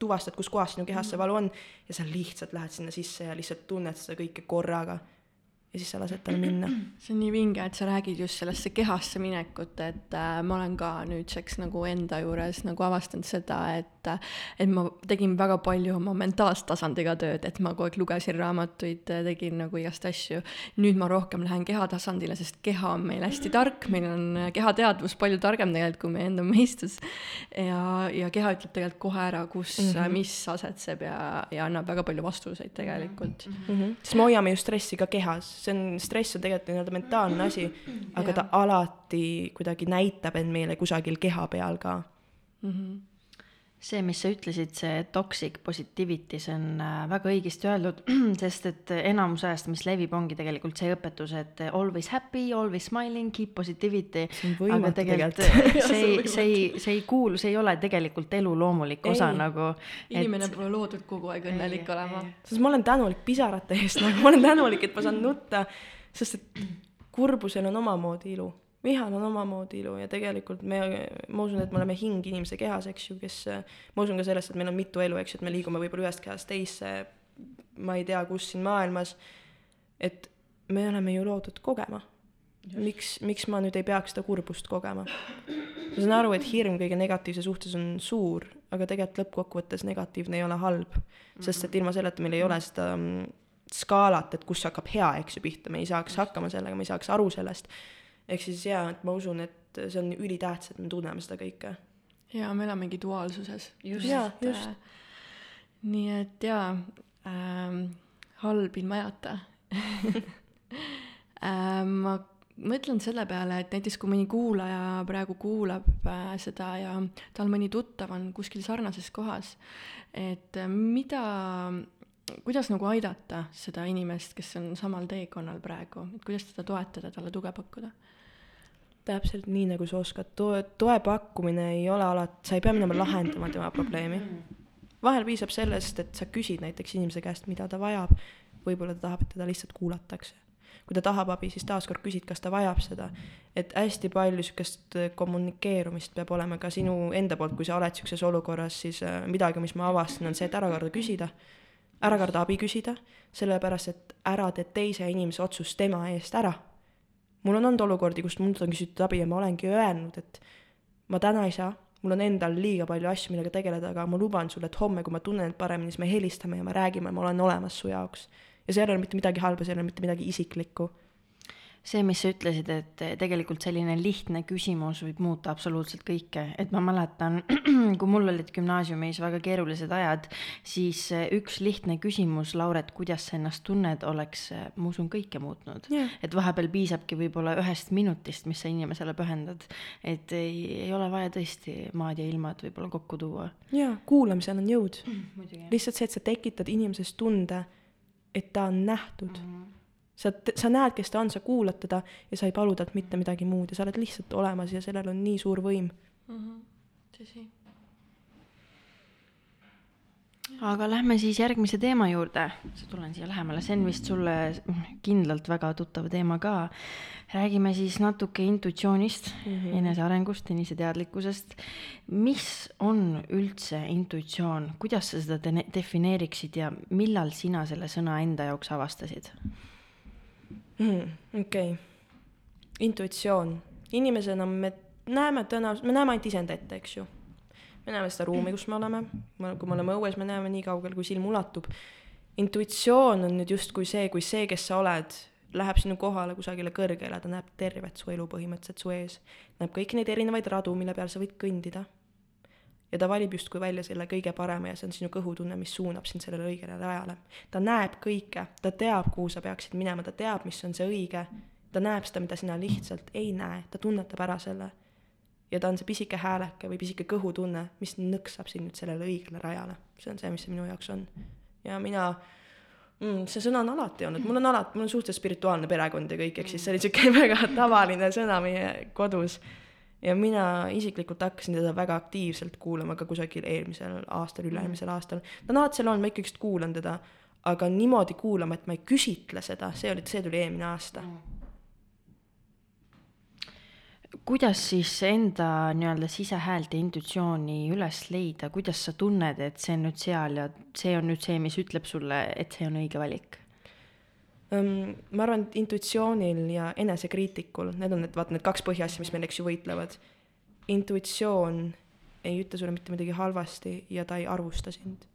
tuvastad, kus kohas sinu kehas see valu on ja sa lihtsalt lähed sinna sisse ja lihtsalt tunned seda kõike korraga. Ja siis sa lased tal minna. see on nii vinge, et sa räägid just sellesse kehasse minekut, et äh, ma olen ka nüüdseks nagu enda juures nagu avastanud seda, et et ma tegin väga palju oma mentaalse tasandiga tööd, et ma kogu aeg lugesin raamatuid, tegin nagu igast asju. nüüd ma rohkem lähen kehatasandile, sest keha on meil hästi tark, meil on kehateadvus palju targem tegelikult kui meie enda mõistus. ja, ja keha ütleb tegelikult kohe ära, kus mm, -hmm. mis asetseb ja, ja annab väga palju vastuseid tegelikult mm. -hmm. siis me hoiame ju stressi ka kehas see on, stress on tegelikult nii-öelda mentaalne asi, aga ta alati kuidagi näitab end meile kusagil keha peal ka mm. -hmm see, mis sa ütlesid, see toxic positivity, see on äh, väga õigesti öeldud, sest et enamus ajast, mis levib, ongi tegelikult see õpetus, et always happy, always smiling, keep positivity. aga tegelikult see ei, see ei, see ei kuulu, see ei ole tegelikult elu loomulik osa ei. nagu. inimene et... pole loodud kogu aeg õnnelik ei, olema. sest ma olen tänulik pisarate eest, nagu ma olen tänulik, et ma saan nutta, sest et kurbusel on omamoodi ilu vihal on omamoodi ilu ja tegelikult me, ma usun, et me oleme hing inimese kehas, eks ju, kes, ma usun ka sellesse, et meil on mitu elu, eks ju, et me liigume võib-olla ühest kehast teisse, ma ei tea, kus siin maailmas, et me oleme ju loodud kogema. miks, miks ma nüüd ei peaks seda kurbust kogema? ma saan aru, et hirm kõige negatiivse suhtes on suur, aga tegelikult lõppkokkuvõttes negatiivne ei ole halb, sest et ilma selleta meil ei ole seda mm, skaalat, et kus hakkab hea, eks ju, pihta, me ei saaks hakkama sellega, me ei saaks aru sellest ehk siis jaa, et ma usun, et see on ülitähtis, et me tunneme seda kõike. jaa, me elamegi duaalsuses. jaa, just äh,. nii et jaa ähm,, halb ilma ajata ähm, ma mõtlen selle peale, et näiteks kui mõni kuulaja praegu kuulab äh, seda ja tal mõni tuttav on kuskil sarnases kohas, et äh, mida, kuidas nagu aidata seda inimest, kes on samal teekonnal praegu, et kuidas teda toetada, talle tuge pakkuda täpselt nii, nagu sa oskad, toe, toe pakkumine ei ole alati, sa ei pea minema lahendama tema probleemi. vahel piisab sellest, et sa küsid näiteks inimese käest, mida ta vajab, võib-olla ta tahab, et teda lihtsalt kuulatakse. kui ta tahab abi, siis taaskord küsid, kas ta vajab seda. et hästi palju sihukest kommunikeerumist peab olema ka sinu enda poolt, kui sa oled sihukeses olukorras, siis äh, midagi, mis ma avastasin, on see, et ära karda küsida ära karda abi küsida, sellepärast et ära tee teise inimese otsust tema eest ära mul on olnud olukordi, kus mult on küsitud abi ja ma olengi öelnud, et ma täna ei saa, mul on endal liiga palju asju, millega tegeleda, aga ma luban sulle, et homme, kui ma tunnen end paremini, siis me helistame ja me räägime, ma olen olemas su jaoks. ja seal ei ole mitte midagi halba, seal ei ole mitte midagi isiklikku see, mis sa ütlesid, et tegelikult selline lihtne küsimus võib muuta absoluutselt kõike, et ma mäletan, kui mul olid gümnaasiumis väga keerulised ajad, siis üks lihtne küsimus, Lauret, kuidas sa ennast tunned, oleks, ma usun, kõike muutnud yeah.. et vahepeal piisabki võib-olla ühest minutist, mis sa inimesele pühendad, et ei, ei ole vaja tõesti maad ja ilmad võib-olla kokku tuua. jaa, kuulamisel on jõud mm,. lihtsalt see, et sa tekitad inimeses tunde, et ta on nähtud mm. -hmm sa, sa näed, kes ta on, sa kuulad teda ja sa ei palu talt mitte midagi muud ja sa oled lihtsalt olemas ja sellel on nii suur võim mm. -hmm. tõsi. aga lähme siis järgmise teema juurde, tulen siia lähemale, see on vist sulle kindlalt väga tuttav teema ka. räägime siis natuke intuitsioonist mm, -hmm. enesearengust, eneseteadlikkusest. mis on üldse intuitsioon, kuidas sa seda defineeriksid ja millal sina selle sõna enda jaoks avastasid? Mm,. okei okay., intuitsioon, inimesena me näeme tõenäoliselt, me näeme ainult iseenda ette, eks ju. me näeme seda ruumi, kus me oleme, kui me oleme õues, me näeme nii kaugel, kui silm ulatub. intuitsioon on nüüd justkui see, kui see, kes sa oled, läheb sinu kohale kusagile kõrgele, ta näeb tervet su elu põhimõtteliselt su ees. näeb kõiki neid erinevaid radu, mille peal sa võid kõndida ja ta valib justkui välja selle kõige parema ja see on sinu kõhutunne, mis suunab sind sellele õigele rajale. ta näeb kõike, ta teab, kuhu sa peaksid minema, ta teab, mis on see õige, ta näeb seda, mida sina lihtsalt ei näe, ta tunnetab ära selle. ja ta on see pisike hääleke või pisike kõhutunne, mis nõksab sind nüüd sellele õigele rajale. see on see, mis see minu jaoks on. ja mina mm, see sõna on alati olnud, mul on alati, mul on suhteliselt spirituaalne perekond ja kõik, ehk siis see oli niisugune väga tavaline sõna meie kodus ja mina isiklikult hakkasin teda väga aktiivselt kuulama ka kusagil eelmisel aastal, üle-eelmisel mm. aastal. ta on alati seal olnud, ma ikkagist kuulan teda, aga niimoodi kuulama, et ma ei küsitle seda, see oli, see tuli eelmine aasta mm kuidas siis enda nii-öelda sisehäält ja intuitsiooni üles leida, kuidas sa tunned, et see on nüüd seal ja see on nüüd see, mis ütleb sulle, et see on õige valik? Ma arvan, et intuitsioonil ja enesekriitikul, need on need, vaata need kaks põhiasja, mis meil, eks ju, võitlevad. intuitsioon ei ütle sulle mitte midagi halvasti ja ta ei arvusta sind.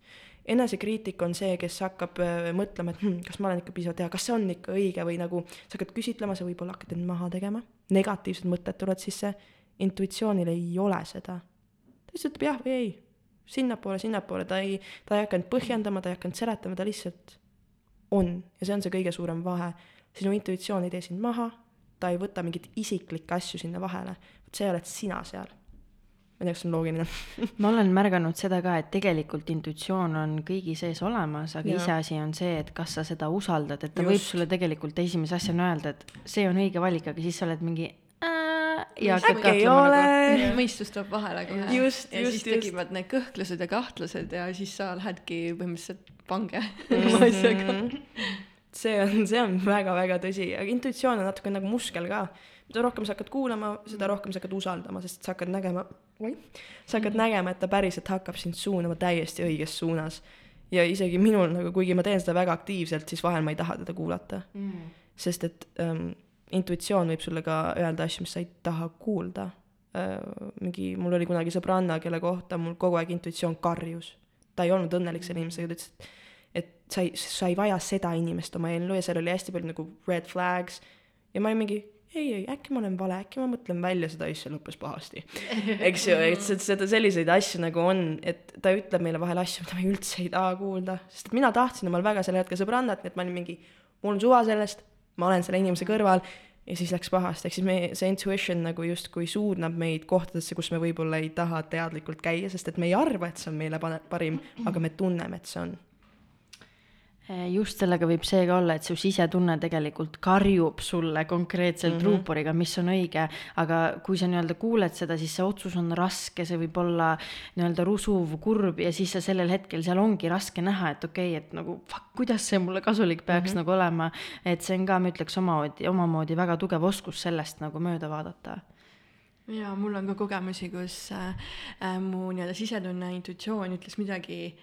enesekriitik on see, kes hakkab äh, mõtlema, et hm, kas ma olen ikka piisavalt hea, kas see on ikka õige või nagu sa hakkad küsitlema, sa võib-olla hakkad end maha tegema, negatiivsed mõtted tulevad sisse, intuitsioonil ei ole seda. ta lihtsalt ütleb jah või ei, sinnapoole, sinnapoole, ta ei, ta ei hakanud põhjendama, ta ei hakanud seletama, ta lihtsalt on ja see on see kõige suurem vahe. sinu intuitsioon ei tee sind maha, ta ei võta mingeid isiklikke asju sinna vahele, vot see oled sina seal. ma ei tea, kas see on loogiline. ma olen märganud seda ka, et tegelikult intuitsioon on kõigi sees olemas, aga iseasi on see, et kas sa seda usaldad, et ta Just. võib sulle tegelikult esimese asjana öelda, et see on õige valik, aga siis sa oled mingi "Ää", ja hakkad äkki ei kahtlema ole nagu. mõistus tuleb vahele kohe. Just, ja just, siis just. tekivad need kõhklused ja kahtlused ja siis sa lähedki põhimõtteliselt pange Mhm. asjaga. see on, see on väga-väga tõsi, aga intuitsioon on natuke nagu muskel ka. mida rohkem sa hakkad kuulama, seda rohkem sa hakkad usaldama, sest sa hakkad nägema, oi, sa hakkad nägema, et ta päriselt hakkab sind suunama täiesti õiges suunas. ja isegi minul nagu, kuigi ma teen seda väga aktiivselt, siis vahel ma ei taha teda kuulata. sest et ähm, intuitsioon võib sulle ka öelda asju, mis sa ei taha kuulda äh,. mingi, mul oli kunagi sõbranna, kelle kohta mul kogu aeg intuitsioon karjus. ta ei olnud õnnelik selle inimesega, ta ütles, et et sa ei, sa ei vaja seda inimest oma ellu ja seal oli hästi palju nagu red flags ja ma olin mingi ei, ei, äkki ma olen vale, äkki ma mõtlen välja seda asja, lõppes pahasti. eks ju, et seda selliseid asju nagu on, et ta ütleb meile vahel asju, mida me üldse ei taha kuulda, sest mina tahtsin omal väga sel hetkel sõbrannat, nii et ma olin mingi, mul on suva sellest, ma olen selle inimese kõrval ja siis läks pahasti, ehk siis me, see intuition nagu justkui suunab meid kohtadesse, kus me võib-olla ei taha teadlikult käia, sest et me ei arva, et see on meile parim, aga me tunneme, et see on. Eh, just sellega võib see ka olla, et su sisetunne tegelikult karjub sulle konkreetselt mm -hmm. ruuporiga, mis on õige, aga kui sa nii-öelda kuuled seda, siis see otsus on raske, see võib olla nii-öelda rusuv, kurb ja siis sa sellel hetkel seal ongi raske näha, et okei okay,, et nagu fuck, kuidas see mulle kasulik peaks mm -hmm. nagu olema, et see on ka, ma ütleks omamoodi, omamoodi väga tugev oskus sellest nagu mööda vaadata ja mul on ka kogemusi, kus äh, äh, mu nii-öelda sisetunne, intuitsioon ütles midagi,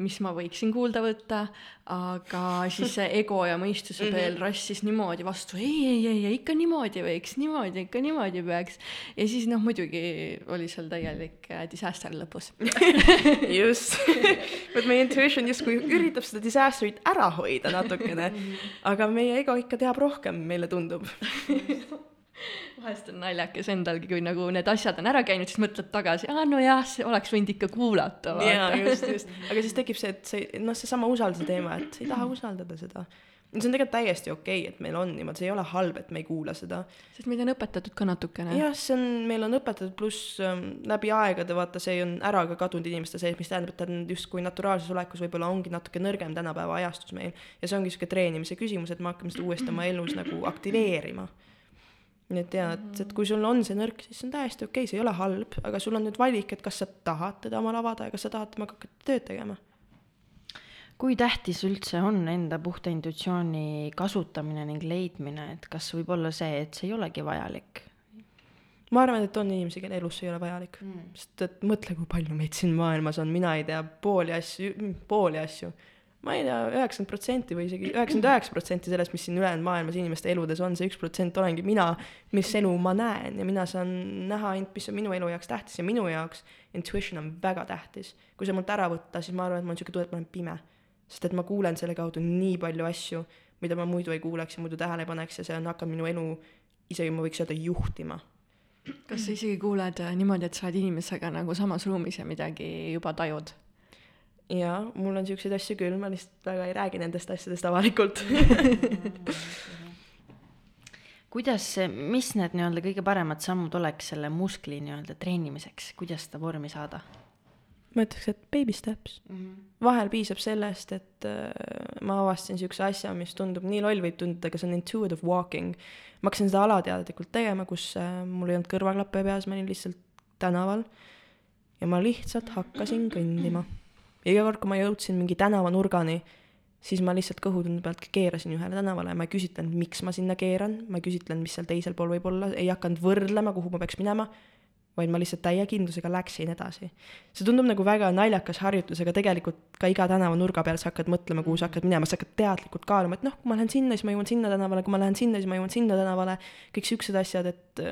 mis ma võiksin kuulda võtta, aga siis see ego ja mõistuse peel rassis niimoodi vastu, ei, ei, ei, ei ikka niimoodi võiks, niimoodi, ikka niimoodi peaks. ja siis noh, muidugi oli seal täielik äh, disaster lõpus. just, vot meie intuition justkui üritab seda disaster'it ära hoida natukene, aga meie ego ikka teab rohkem, meile tundub. vahest on naljakas endalgi, kui nagu need asjad on ära käinud, siis mõtled tagasi, aa nojah, see oleks võinud ikka kuulata. jaa, just, just, aga siis tekib see, et see, noh, seesama usalduse teema, et sa ei taha usaldada seda. see on tegelikult täiesti okei okay,, et meil on niimoodi, see ei ole halb, et me ei kuula seda. sest meid on õpetatud ka natukene. jah, see on, meil on õpetatud, pluss ähm, läbi aegade vaata, see on ära ka kadunud inimeste sees, mis tähendab, et ta on justkui naturaalses olekus võib-olla ongi natuke nõrgem tänapäeva ajastus meil. ja see ongi sihuke treenimise küsimus, et me hakkame seda uuesti oma elus nagu aktiveerima. nii et jaa, et, et kui sul on see nõrk, siis see on täiesti okei okay,, see ei ole halb, aga sul on nüüd valik, et kas sa tahad teda omal avada ja kas sa tahad temaga hakata tööd tegema. kui tähtis üldse on enda puhta intuitsiooni kasutamine ning leidmine, et kas võib olla see, et see ei olegi vajalik? ma arvan, et on inimesi, kelle elus see ei ole vajalik mm., sest et mõtle, kui palju meid siin maailmas on, mina ei tea pooli asju, pooli asju. Ma ei tea, üheksakümmend protsenti või isegi üheksakümmend üheksa protsenti sellest, mis siin ülejäänud maailmas inimeste eludes on, see üks protsent olengi mina, mis elu ma näen ja mina saan näha ainult, mis on minu elu jaoks tähtis ja minu jaoks intuition on väga tähtis. kui see mult ära võtta, siis ma arvan, et mul on siuke tunne, et ma olen pime. sest et ma kuulen selle kaudu nii palju asju, mida ma muidu ei kuuleks ja muidu tähele ei paneks ja see on hakanud minu elu isegi ma võiks öelda juhtima kas sa isegi kuuled äh, niimoodi, et sa oled inimesega nagu samas ruumis ja midagi juba tajud? jaa, mul on siukseid asju küll, ma lihtsalt väga ei räägi nendest asjadest avalikult. kuidas, mis need nii-öelda kõige paremad sammud oleks selle muskli nii-öelda treenimiseks, kuidas seda vormi saada ma ütleks, et baby steps mm. -hmm. vahel piisab sellest, et äh, ma avastasin siukse asja, mis tundub nii loll võib tunduda, aga see on intuitive walking. ma hakkasin seda alateadlikult tegema, kus äh, mul ei olnud kõrvaklappe peas, ma olin lihtsalt tänaval ja ma lihtsalt hakkasin kõndima. Ja iga kord, kui ma jõudsin mingi tänavanurgani, siis ma lihtsalt kõhutunde pealt keerasin ühele tänavale ma ei küsitlenud, miks ma sinna keeran, ma ei küsitlenud, mis seal teisel pool võib olla, ei hakanud võrdlema, kuhu ma peaks minema, vaid ma lihtsalt täie kindlusega läksin edasi. see tundub nagu väga naljakas harjutus, aga tegelikult ka iga tänavanurga peal sa hakkad mõtlema, kuhu sa hakkad minema, sa hakkad teadlikult kaaluma, et noh, kui ma lähen sinna, siis ma jõuan sinna tänavale, kui ma lähen sinna, siis ma jõuan sinna tänavale, kõik siuksed asjad, et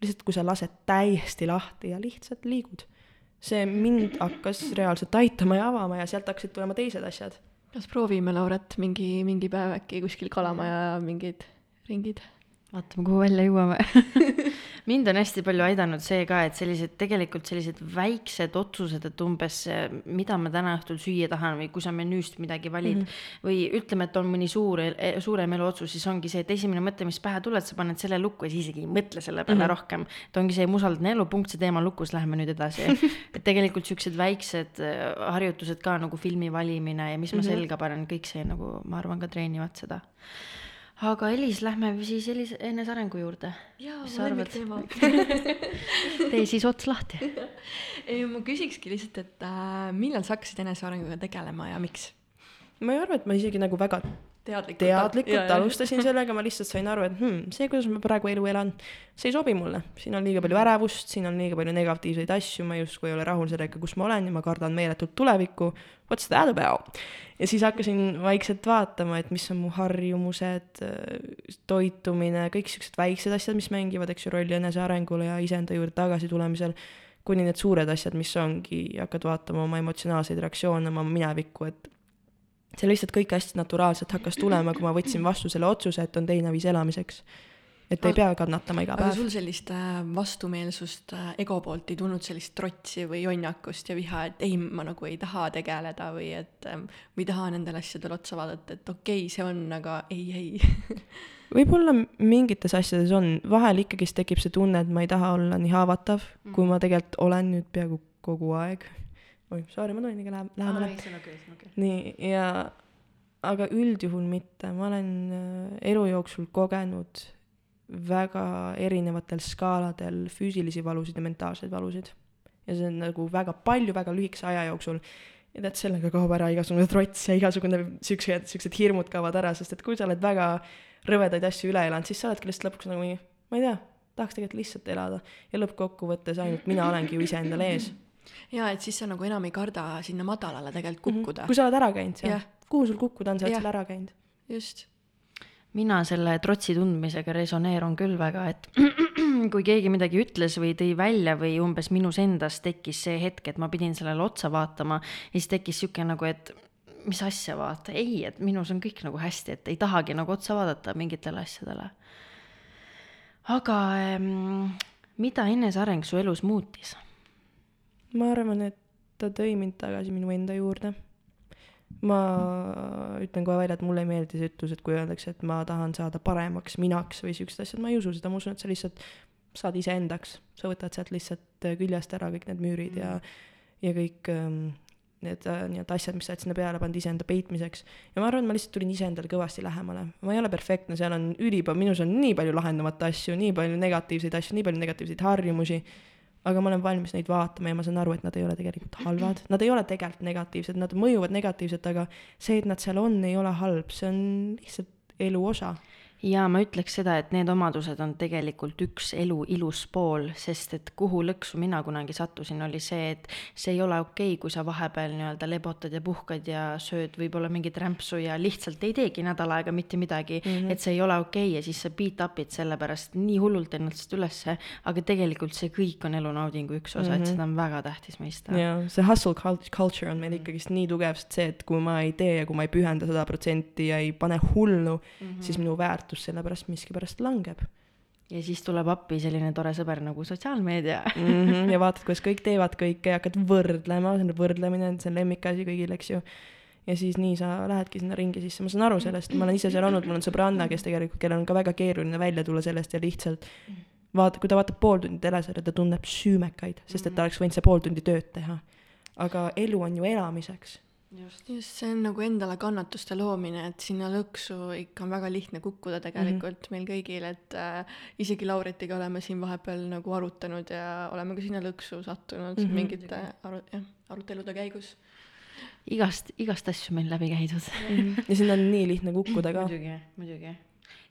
lihtsalt kui sa lased täiesti lahti ja lihtsalt liigud. See mind hakkas reaalselt aitama ja avama ja sealt hakkasid tulema teised asjad. kas proovime, Lauret, mingi, mingi päev äkki kuskil Kalamaja mingid ringid? Vaatame, kuhu välja jõuame mind on hästi palju aidanud see ka, et sellised tegelikult sellised väiksed otsused, et umbes mida ma täna õhtul süüa tahan või kui sa menüüst midagi valid mm -hmm. või ütleme, et on mõni suur, suurem eluotsus, siis ongi see, et esimene mõte, mis pähe tuleb, sa paned selle lukku ja siis isegi ei mõtle selle peale mm -hmm. rohkem. et ongi see musaldane elu, punkt, see teema lukus, läheme nüüd edasi et tegelikult siuksed väiksed äh, harjutused ka nagu filmi valimine ja mis ma mm -hmm. selga panen, kõik see nagu ma arvan ka treenivad seda aga Elis, lähme siis Elis enesearengu juurde. jaa, mu lemmikteema tee siis ots lahti. ei, ma küsikski lihtsalt, et äh, millal sa hakkasid enesearenguga tegelema ja miks? ma ei arva, et ma isegi nagu väga teadlikult, teadlikult ja, alustasin sellega, ma lihtsalt sain aru, et hmm, see, kuidas ma praegu elu elan, see ei sobi mulle. siin on liiga palju ärevust, siin on liiga palju negatiivseid asju, ma justkui ei ole rahul sellega, kus ma olen ja ma kardan meeletult tulevikku. What's that about? ja siis hakkasin vaikselt vaatama, et mis on mu harjumused, toitumine, kõik siuksed väiksed asjad, mis mängivad, eks ju, rolli enesearengule ja iseenda juurde tagasi tulemisel kuni need suured asjad, mis ongi, hakkad vaatama oma emotsionaalseid reaktsioone, oma minevikku, et see lihtsalt kõik hästi naturaalselt hakkas tulema, kui ma võtsin vastu selle otsuse, et on teine viis elamiseks. et ei pea kannatama iga päev. aga sul sellist äh, vastumeelsust äh, ego poolt ei tulnud sellist trotsi või jonjakust ja viha, et ei, ma nagu ei taha tegeleda või et ähm, ma ei taha nendele asjadele otsa vaadata, et okei okay,, see on, aga ei, ei võib-olla mingites asjades on, vahel ikkagist tekib see tunne, et ma ei taha olla nii haavatav mm., kui ma tegelikult olen nüüd peaaegu kogu aeg oi, sorry, ma tulin liiga lähe-, lähemale. nii, ja aga üldjuhul mitte, ma olen äh, elu jooksul kogenud väga erinevatel skaaladel füüsilisi valusid ja mentaalseid valusid. ja see on nagu väga palju väga lühikese aja jooksul. ja tead, sellega kaob ära igasugune trots ja igasugune siuksed, siuksed hirmud kaovad ära, sest et kui sa oled väga rõvedaid asju üle elanud, siis sa oledki lihtsalt lõpuks nagu mingi, ma ei tea, tahaks tegelikult lihtsalt elada. ja lõppkokkuvõttes ainult mina olengi ju iseendal ees ja et siis sa nagu enam ei karda sinna madalale tegelikult mhm. kukkuda mm. -hmm. kui sa oled ära käinud seal, kuhu sul kukkuda on, sa oled seal ära käinud. just. mina selle trotsi tundmisega resoneerun küll väga, et kui keegi midagi ütles või tõi välja või umbes minus endas tekkis see hetk, et ma pidin sellele otsa vaatama ja siis tekkis sihuke nagu, et mis asja vaata, ei, et minus on kõik nagu hästi, et ei tahagi nagu otsa vaadata mingitele asjadele. aga ähm, mida eneseareng su elus muutis? Ma arvan, et ta tõi mind tagasi minu enda juurde. ma ütlen kohe välja, et mulle ei meeldi see ütlus, et kui öeldakse, et ma tahan saada paremaks minaks või siuksed asjad, ma ei usu seda, ma usun, et sa lihtsalt saad iseendaks, sa võtad sealt lihtsalt küljest ära kõik need müürid mm. ja, ja kõik ähm, need äh, nii-öelda asjad, mis sa oled sinna peale pannud iseenda peitmiseks. ja ma arvan, et ma lihtsalt tulin iseendale kõvasti lähemale. ma ei ole perfektne, seal on ülipalju, minus on nii palju lahendamata asju, nii palju negatiivseid asju, nii palju negatiivseid harjumusi aga ma olen valmis neid vaatama ja ma saan aru, et nad ei ole tegelikult halvad, nad ei ole tegelikult negatiivsed, nad mõjuvad negatiivselt, aga see, et nad seal on, ei ole halb, see on lihtsalt elu osa ja ma ütleks seda, et need omadused on tegelikult üks elu ilus pool, sest et kuhu lõksu mina kunagi sattusin, oli see, et see ei ole okei okay,, kui sa vahepeal nii-öelda lebotad ja puhkad ja sööd võib-olla mingit rämpsu ja lihtsalt ei teegi nädal aega mitte midagi mm, -hmm. et see ei ole okei okay ja siis sa beat up'id selle pärast nii hullult ennast ülesse, aga tegelikult see kõik on elunaudingu üks osa mm, -hmm. et mhm. seda on väga tähtis mõista. jaa, see hustle culture on meil ikkagist nii tugev, sest see, et kui ma ei tee ja kui ma ei pühenda sada protsenti ja ei pane hullu mm, -hmm. siis minu väärt väärtus sellepärast miskipärast langeb. ja siis tuleb appi selline tore sõber nagu sotsiaalmeedia mm. -hmm, ja vaatad, kuidas kõik teevad kõike ja hakkad võrdlema, see on võrdlemine, see on lemmikasi kõigil, eks ju. ja siis nii sa lähedki sinna ringi sisse, ma saan aru sellest, ma olen ise seal olnud, mul on sõbranna, kes tegelikult, kellel on ka väga keeruline välja tulla sellest ja lihtsalt vaata, kui ta vaatab pool tundi telesarja, ta tunneb süümekaid, sest et ta oleks võinud see pool tundi tööd teha. aga elu on ju elamiseks just, just see on nagu endale kannatuste loomine, et sinna lõksu ikka on väga lihtne kukkuda tegelikult mm -hmm. meil kõigil, et äh, isegi Lauritiga oleme siin vahepeal nagu arutanud ja oleme ka sinna lõksu sattunud mm -hmm. mingite aru-, jah, arutelude käigus. igast, igast asju meil läbi käidud mm. -hmm. ja sinna on nii lihtne kukkuda ka. muidugi, muidugi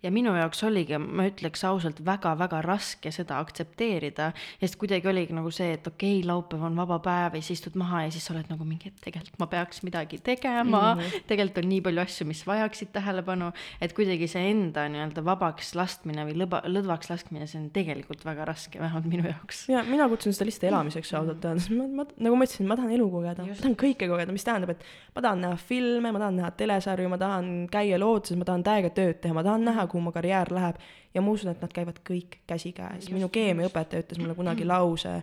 ja minu jaoks oligi, ma ütleks ausalt väga,, väga-väga raske seda aktsepteerida, sest kuidagi oligi nagu see, et okei okay,, laupäev on vaba päev ja siis istud maha ja siis sa oled nagu mingi, et tegelikult ma peaks midagi tegema. Mm, -hmm. tegelikult on nii palju asju, mis vajaksid tähelepanu, et kuidagi see enda nii-öelda vabaks laskmine või lõba, lõdvaks laskmine, see on tegelikult väga raske, vähemalt minu jaoks. ja mina kutsun seda lihtsalt elamiseks ausalt öeldes, ma, ma, nagu ma ütlesin, ma tahan elu kogeda, ma tahan kõike kogeda, mis tähendab, et ma tahan näha filme, ma tahan näha telesarju, ma tahan käia looduses, ma tahan täiega tööd teha, ma tahan näha, kuhu mu karjäär läheb ja ma usun, et nad käivad kõik käsikäes. minu keemiaõpetaja ütles mulle kunagi lause,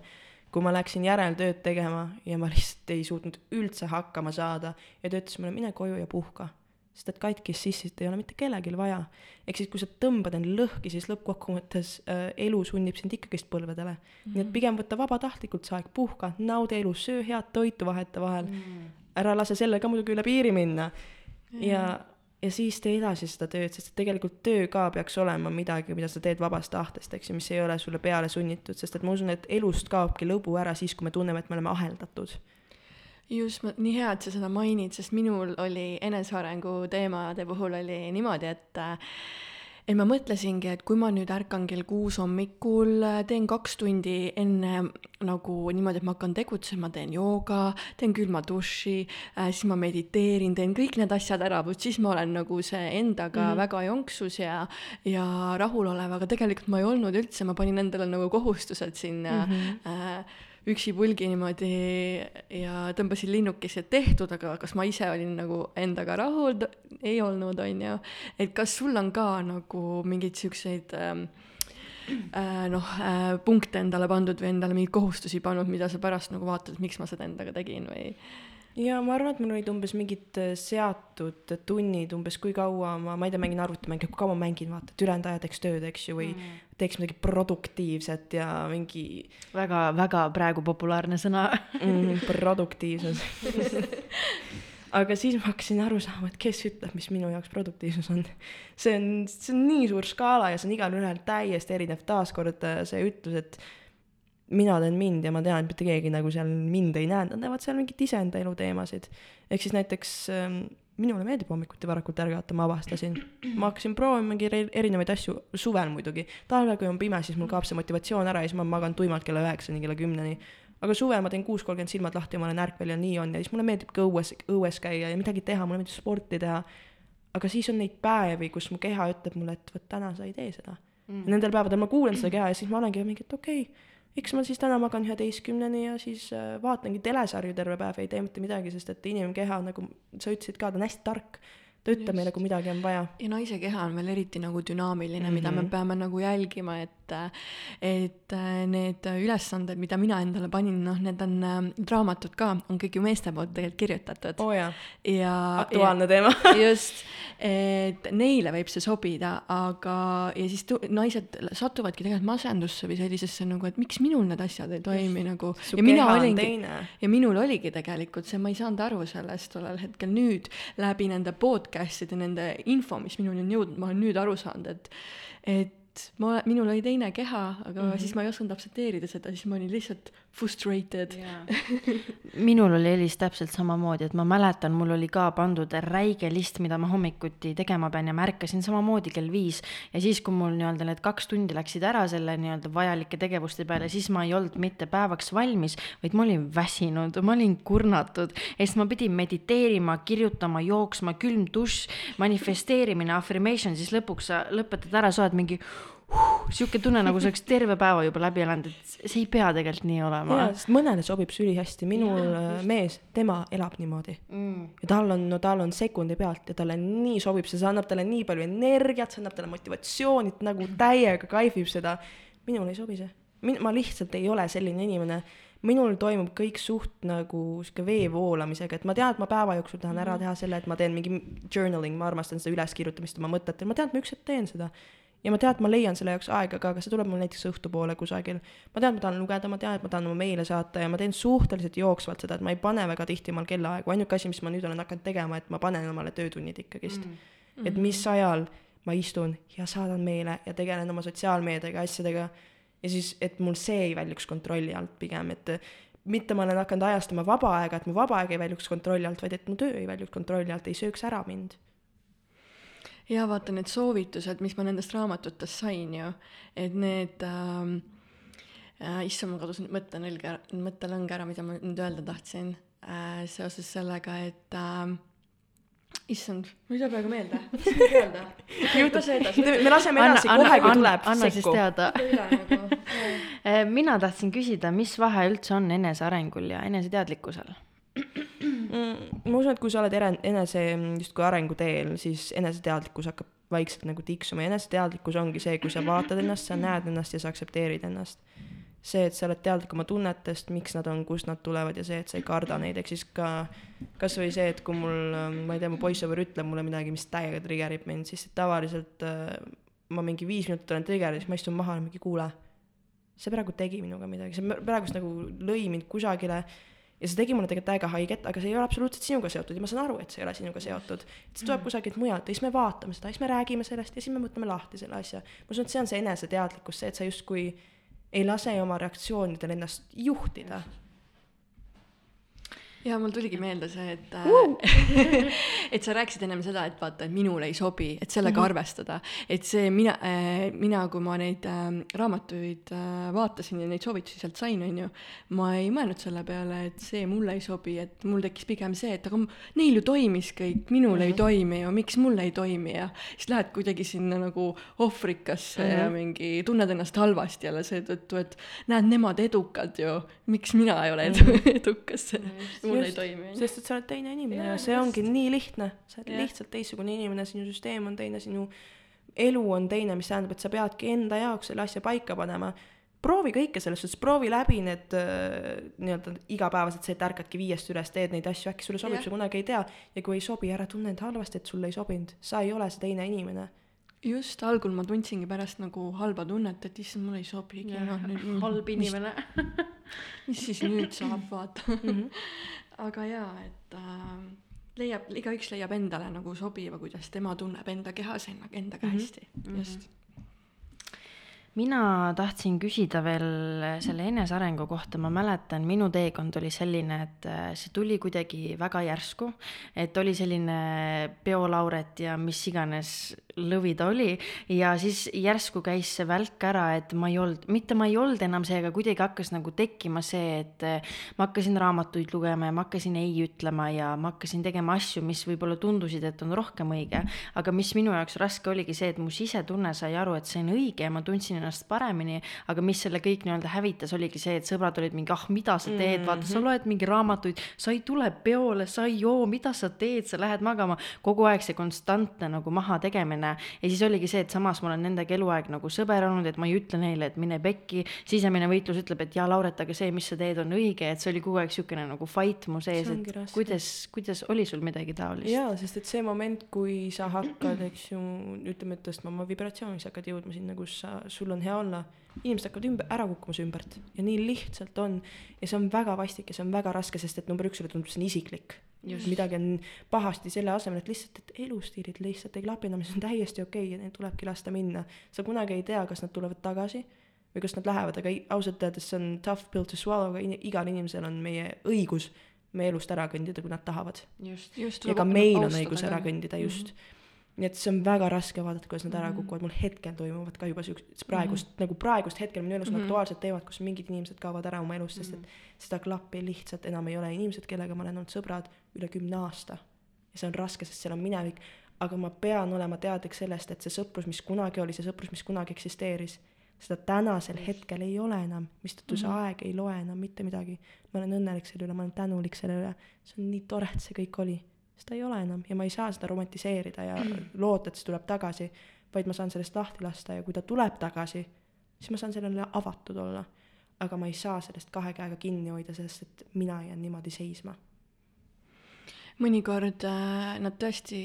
kui ma läksin järeltööd tegema ja ma lihtsalt ei suutnud üldse hakkama saada ja ta ütles mulle, mine koju ja puhka. sest et katkist sissist ei ole mitte kellelgi vaja. ehk siis, kui sa tõmbad end lõhki, siis lõppkokkuvõttes äh, elu sunnib sind ikkagist põlvedele mm. -hmm. nii et pigem võta vabatahtlikult see aeg, puhka, naudi elu, söö head toitu vahetevahel mm. -hmm. ära lase selle ka muidugi üle piiri minna mm. -hmm. ja ja siis tee edasi seda tööd, sest et tegelikult töö ka peaks olema midagi, mida sa teed vabast tahtest, eks ju, mis ei ole sulle peale sunnitud, sest et ma usun, et elust kaobki lõbu ära siis, kui me tunneme, et me oleme aheldatud. just, nii hea, et sa seda mainid, sest minul oli enesearengu teemade puhul oli niimoodi, et äh, et ma mõtlesingi, et kui ma nüüd ärkan kell kuus hommikul, teen kaks tundi enne nagu niimoodi, et ma hakkan tegutsema, teen jooga, teen külma duši äh,, siis ma mediteerin, teen kõik need asjad ära, vot siis ma olen nagu see endaga mm -hmm. väga jonksus ja, ja rahulolev, aga tegelikult ma ei olnud üldse, ma panin endale nagu kohustused sinna mm -hmm. äh, üksipulgi niimoodi ja tõmbasin linnukesi, et tehtud, aga kas ma ise olin nagu endaga rahul, ei olnud, on ju. et kas sul on ka nagu mingeid siukseid ähm, äh, noh äh,, punkte endale pandud või endale mingeid kohustusi pannud, mida sa pärast nagu vaatad, miks ma seda endaga tegin või? Ja ma arvan, et mul olid umbes mingid äh, seatud tunnid umbes, kui kaua ma, ma ei tea, mängin arvutimänge, kui kaua ma mängin, vaata, et ülejäänud aja teeks tööd, eks ju, või mm. teeks midagi produktiivset ja mingi. väga, väga praegu populaarne sõna mm,. produktiivsus aga siis ma hakkasin aru saama, et kes ütleb, mis minu jaoks produktiivsus on. see on, see on nii suur skaala ja see on igalühel täiesti erinev, taaskord äh, see ütlus, et mina teen mind ja ma tean, et mitte keegi nagu seal mind ei näe, nad näevad seal mingit iseenda elu teemasid. ehk siis näiteks ähm, minule meeldib hommikuti varakult ärgata, ma avastasin. ma hakkasin proovima mingeid erinevaid asju, suvel muidugi. talvel, kui on pime, siis mul kaob see motivatsioon ära ja siis ma magan tuimalt kella üheksani, kella kümneni. aga suvel ma teen kuus kolmkümmend silmad lahti ja ma olen ärkvel ja nii on ja siis mulle meeldib ka õues, õues käia ja midagi teha, mulle meeldib sporti teha. aga siis on neid päevi, kus mu keha ütleb mulle, et vot täna sa ei tee seda mm.. Nendel päevadel ma kuulen seda keha ja siis ma olengi mingi, et okei okay, eks ma siis täna magan üheteistkümneni ja siis äh, vaatangi telesarju terve päev, ei tee mitte midagi, sest et inimkeha, nagu sa ütlesid ka, ta on hästi tark ta ütleb meile, kui midagi on vaja. ja naise keha on veel eriti nagu dünaamiline mm, -hmm. mida me mhm. peame nagu jälgima, et et need ülesanded, mida mina endale panin, noh, need on äh, raamatud ka, on kõik ju meeste poolt tegelikult kirjutatud oh. ja, ja, aktuaalne ja, teema just, et neile võib see sobida, aga, ja siis tu, naised satuvadki tegelikult masendusse või sellisesse nagu, et miks minul need asjad ei toimi just. nagu. ja mina olingi, ja minul oligi tegelikult see, ma ei saanud aru sellest tollel hetkel, nüüd läbi nende podcast'ide, nende info, mis minuni on jõudnud, ma olen nüüd aru saanud, et et ma, minul oli teine keha, aga mm -hmm. siis ma ei osanud aktsepteerida seda, siis ma olin lihtsalt frustrated minul oli Elis täpselt samamoodi, et ma mäletan, mul oli ka pandud räige list, mida ma hommikuti tegema pean ja ma ärkasin samamoodi kell viis. ja siis, kui mul nii-öelda need kaks tundi läksid ära selle nii-öelda vajalike tegevuste peale, siis ma ei olnud mitte päevaks valmis, vaid ma olin väsinud, ma olin kurnatud. ja siis ma pidin mediteerima, kirjutama, jooksma, külm dušš, manifesteerimine, affirmation, siis lõpuks sa lõpetad ära, sa oled mingi sihuke tunne, nagu sa oleks terve päeva juba läbi elanud, et see ei pea tegelikult nii olema. jaa, sest mõnele sobib see ülihästi, minul ja, äh, mees, tema elab niimoodi mm.. ja tal on, no tal on sekundi pealt ja talle nii sobib see, see annab talle nii palju energiat, see annab talle motivatsiooni, et nagu täiega kaifib seda. minule ei sobi see. min-, ma lihtsalt ei ole selline inimene minul toimub kõik suht nagu sihuke vee voolamisega, et ma tean, et ma päeva jooksul tahan ära mhm. teha selle, et ma teen mingi journaling, ma armastan seda üleskirjutamist oma mõtetel, ma tean, et ma üks hetk teen seda ja ma tean, et ma leian selle jaoks aega ka, aga see tuleb mul näiteks õhtupoole kusagil. ma tean, et ma tahan lugeda, ma tean, et ma tahan oma meile saata ja ma teen suhteliselt jooksvalt seda, et ma ei pane väga tihti omal kellaaegu, ainuke asi, mis ma nüüd olen hakanud tegema, et ma panen omale töötunnid ikkagist mm. -hmm. et mis ajal ma istun ja saadan meile ja tegelen oma sotsiaalmeediaga, asjadega ja siis, et mul see ei väljuks kontrolli alt pigem, et mitte ma olen hakanud ajastama vaba aega, et mu vaba aeg ei väljuks kontrolli alt, vaid et mu töö ei väljuks kontrolli alt, ei sööks ära mind ja vaata need soovitused, mis ma nendest raamatutest sain ju, et need ähm, äh, issand, mul kadus nüüd mõttelõng ära, mida ma nüüd öelda tahtsin äh, seoses sellega, et äh, issand, ma ei saa praegu meelde, mis ma tahtsin öelda. lase edasi. me laseme edasi kohe, kui tuleb anna siis teada. nagu. mina tahtsin küsida, mis vahe üldse on enesearengul ja eneseteadlikkusel? Mm, ma usun, et kui sa oled ere-, enese justkui arenguteel, siis eneseteadlikkus hakkab vaikselt nagu tiksuma ja eneseteadlikkus ongi see, kui sa vaatad ennast, sa näed ennast ja sa aktsepteerid ennast. see, et sa oled teadlik oma tunnetest, miks nad on, kust nad tulevad ja see, et sa ei karda neid, ehk siis ka kasvõi see, et kui mul, ma ei tea, mu poissõber ütleb mulle midagi, mis täiega trigerib mind, siis tavaliselt äh, ma mingi viis minutit olen trigeris, ma istun maha ja mingi kuule, see praegu tegi minuga midagi, see praegust nagu lõi mind kusagile ja see tegi mulle tegelikult täiega haiget, aga see ei ole absoluutselt sinuga seotud ja ma saan aru, et see ei ole sinuga seotud. et see tuleb kusagilt mujalt ja siis me vaatame seda, siis me räägime sellest ja siis me mõtleme lahti selle asja. ma usun, et see on see eneseteadlikkus, see, et sa justkui ei lase oma reaktsioonidel ennast juhtida. Ja mul tuligi meelde see, et uh!, et sa rääkisid ennem seda, et vaata, et minule ei sobi, et sellega mm -hmm. arvestada, et see mina äh,, mina, kui ma neid äh, raamatuid äh, vaatasin ja neid soovitusi sealt sain, onju, ma ei mõelnud selle peale, et see mulle ei sobi, et mul tekkis pigem see, et aga neil ju toimis kõik, minul mm -hmm. ei toimi ju, miks mul ei toimi ja siis lähed kuidagi sinna nagu ohvrikasse mm -hmm. ja mingi tunned ennast halvasti jälle seetõttu, et näed, nemad edukad ju, miks mina ei ole edu- -hmm. edukas mm, -hmm. Mul ei toimi. sest et sa oled teine inimene ja see ongi nii lihtne, sa oled Jah. lihtsalt teistsugune inimene, sinu süsteem on teine, sinu elu on teine, mis tähendab, et sa peadki enda jaoks selle asja paika panema. proovi kõike selles suhtes, proovi läbi need äh, nii-öelda igapäevased, see, et ärkadki viiest üles, teed neid asju, äkki sulle sobib see kunagi ei tea. ja kui ei sobi, ära tunne end halvasti, et sulle ei sobinud, sa ei ole see teine inimene. just algul ma tundsingi pärast nagu halba tunnet, et issand, mulle ei sobigi, noh nüüd halb inimene. mis siis nüüd saab, vaata mm. -hmm. Aga jaa, et äh, leiab, igaüks leiab endale nagu sobiva, kuidas tema tunneb enda kehas enna- endaga Mhm. hästi mm, -hmm. just. Mina tahtsin küsida veel selle enesearengu kohta, ma mäletan, minu teekond oli selline, et äh, see tuli kuidagi väga järsku, et oli selline peolauret ja mis iganes lõvi ta oli. Ja siis järsku käis see välk ära, et ma ei olnud, mitte ma ei olnud enam see, aga kuidagi hakkas nagu tekkima see, et äh, ma hakkasin raamatuid lugema ja ma hakkasin ei ütlema ja ma hakkasin tegema asju, mis võib-olla tundusid, et on rohkem õige, aga mis minu jaoks raske oligi see, et mu sisetunne sai aru, et see on õige ja ma tundsin ennast paremini, aga mis selle kõik nii-öelda hävitas, oligi see, et sõbrad olid mingi, ah, mida sa teed, vaata, sa loed mingi raamatuid, sa ei tule peole, sa ei joo, mida sa teed, sa lähed magama, kogu aeg see konstantne nagu maha tegemine ja siis oligi see, et samas ma olen nendega eluaeg nagu sõber olnud, et ma ei ütle neile, et mine pekki, sisemine võitlus ütleb, et jaa, Lauret, aga see, mis sa teed, on õige, et see oli kogu aeg niisugune nagu fight mu sees, et raske. kuidas, kuidas oli sul midagi taolist? jaa, sest et see moment, kui sa hakkad, eks ju, ütleme, et tõstma oma vibratsiooni, sa hakkad jõudma sinna, kus sa, sul on hea olla, inimesed hakkavad ümber, ära kukkuma su ümbert ja nii lihtsalt on. ja see on väga vastik ja see on väga raske, sest et number üks sulle tundub, see on isiklik. midagi on pahasti selle asemel, et lihtsalt, et elustiilid lihtsalt ei klapi enam, see on täiesti okei okay, ja neil tulebki lasta minna. sa kunagi ei tea, kas nad tulevad tagasi või kas nad lähevad, aga ausalt öeldes see on tough pill to swallow, aga in- igal inimesel on meie õigus meie elust ära kõndida, kui nad tahavad. just. just ja ka meil on õigus ära kõndida just mm. -hmm. Nii et see on väga raske vaadata, kuidas nad ära kukuvad, mul hetkel toimuvad ka juba siuksed praegust mm, -hmm. nagu praegust hetkel minu elus on mm -hmm. aktuaalsed teemad, kus mingid inimesed kaovad ära oma elust, sest et seda klappi lihtsalt enam ei ole, inimesed, kellega ma olen olnud sõbrad üle kümne aasta. ja see on raske, sest seal on minevik, aga ma pean olema teadlik sellest, et see sõprus, mis kunagi oli, see sõprus, mis kunagi eksisteeris, seda tänasel hetkel ei ole enam, mistõttu see aeg ei loe enam mitte midagi. ma olen õnnelik selle üle, ma olen tänulik selle üle, see on nii tore, et see kõik oli. Seda ei ole enam ja ma ei saa seda romantiseerida ja loota, et see tuleb tagasi, vaid ma saan sellest lahti lasta ja kui ta tuleb tagasi, siis ma saan sellele avatud olla. aga ma ei saa sellest kahe käega kinni hoida, sest et mina jään niimoodi seisma. mõnikord äh, nad tõesti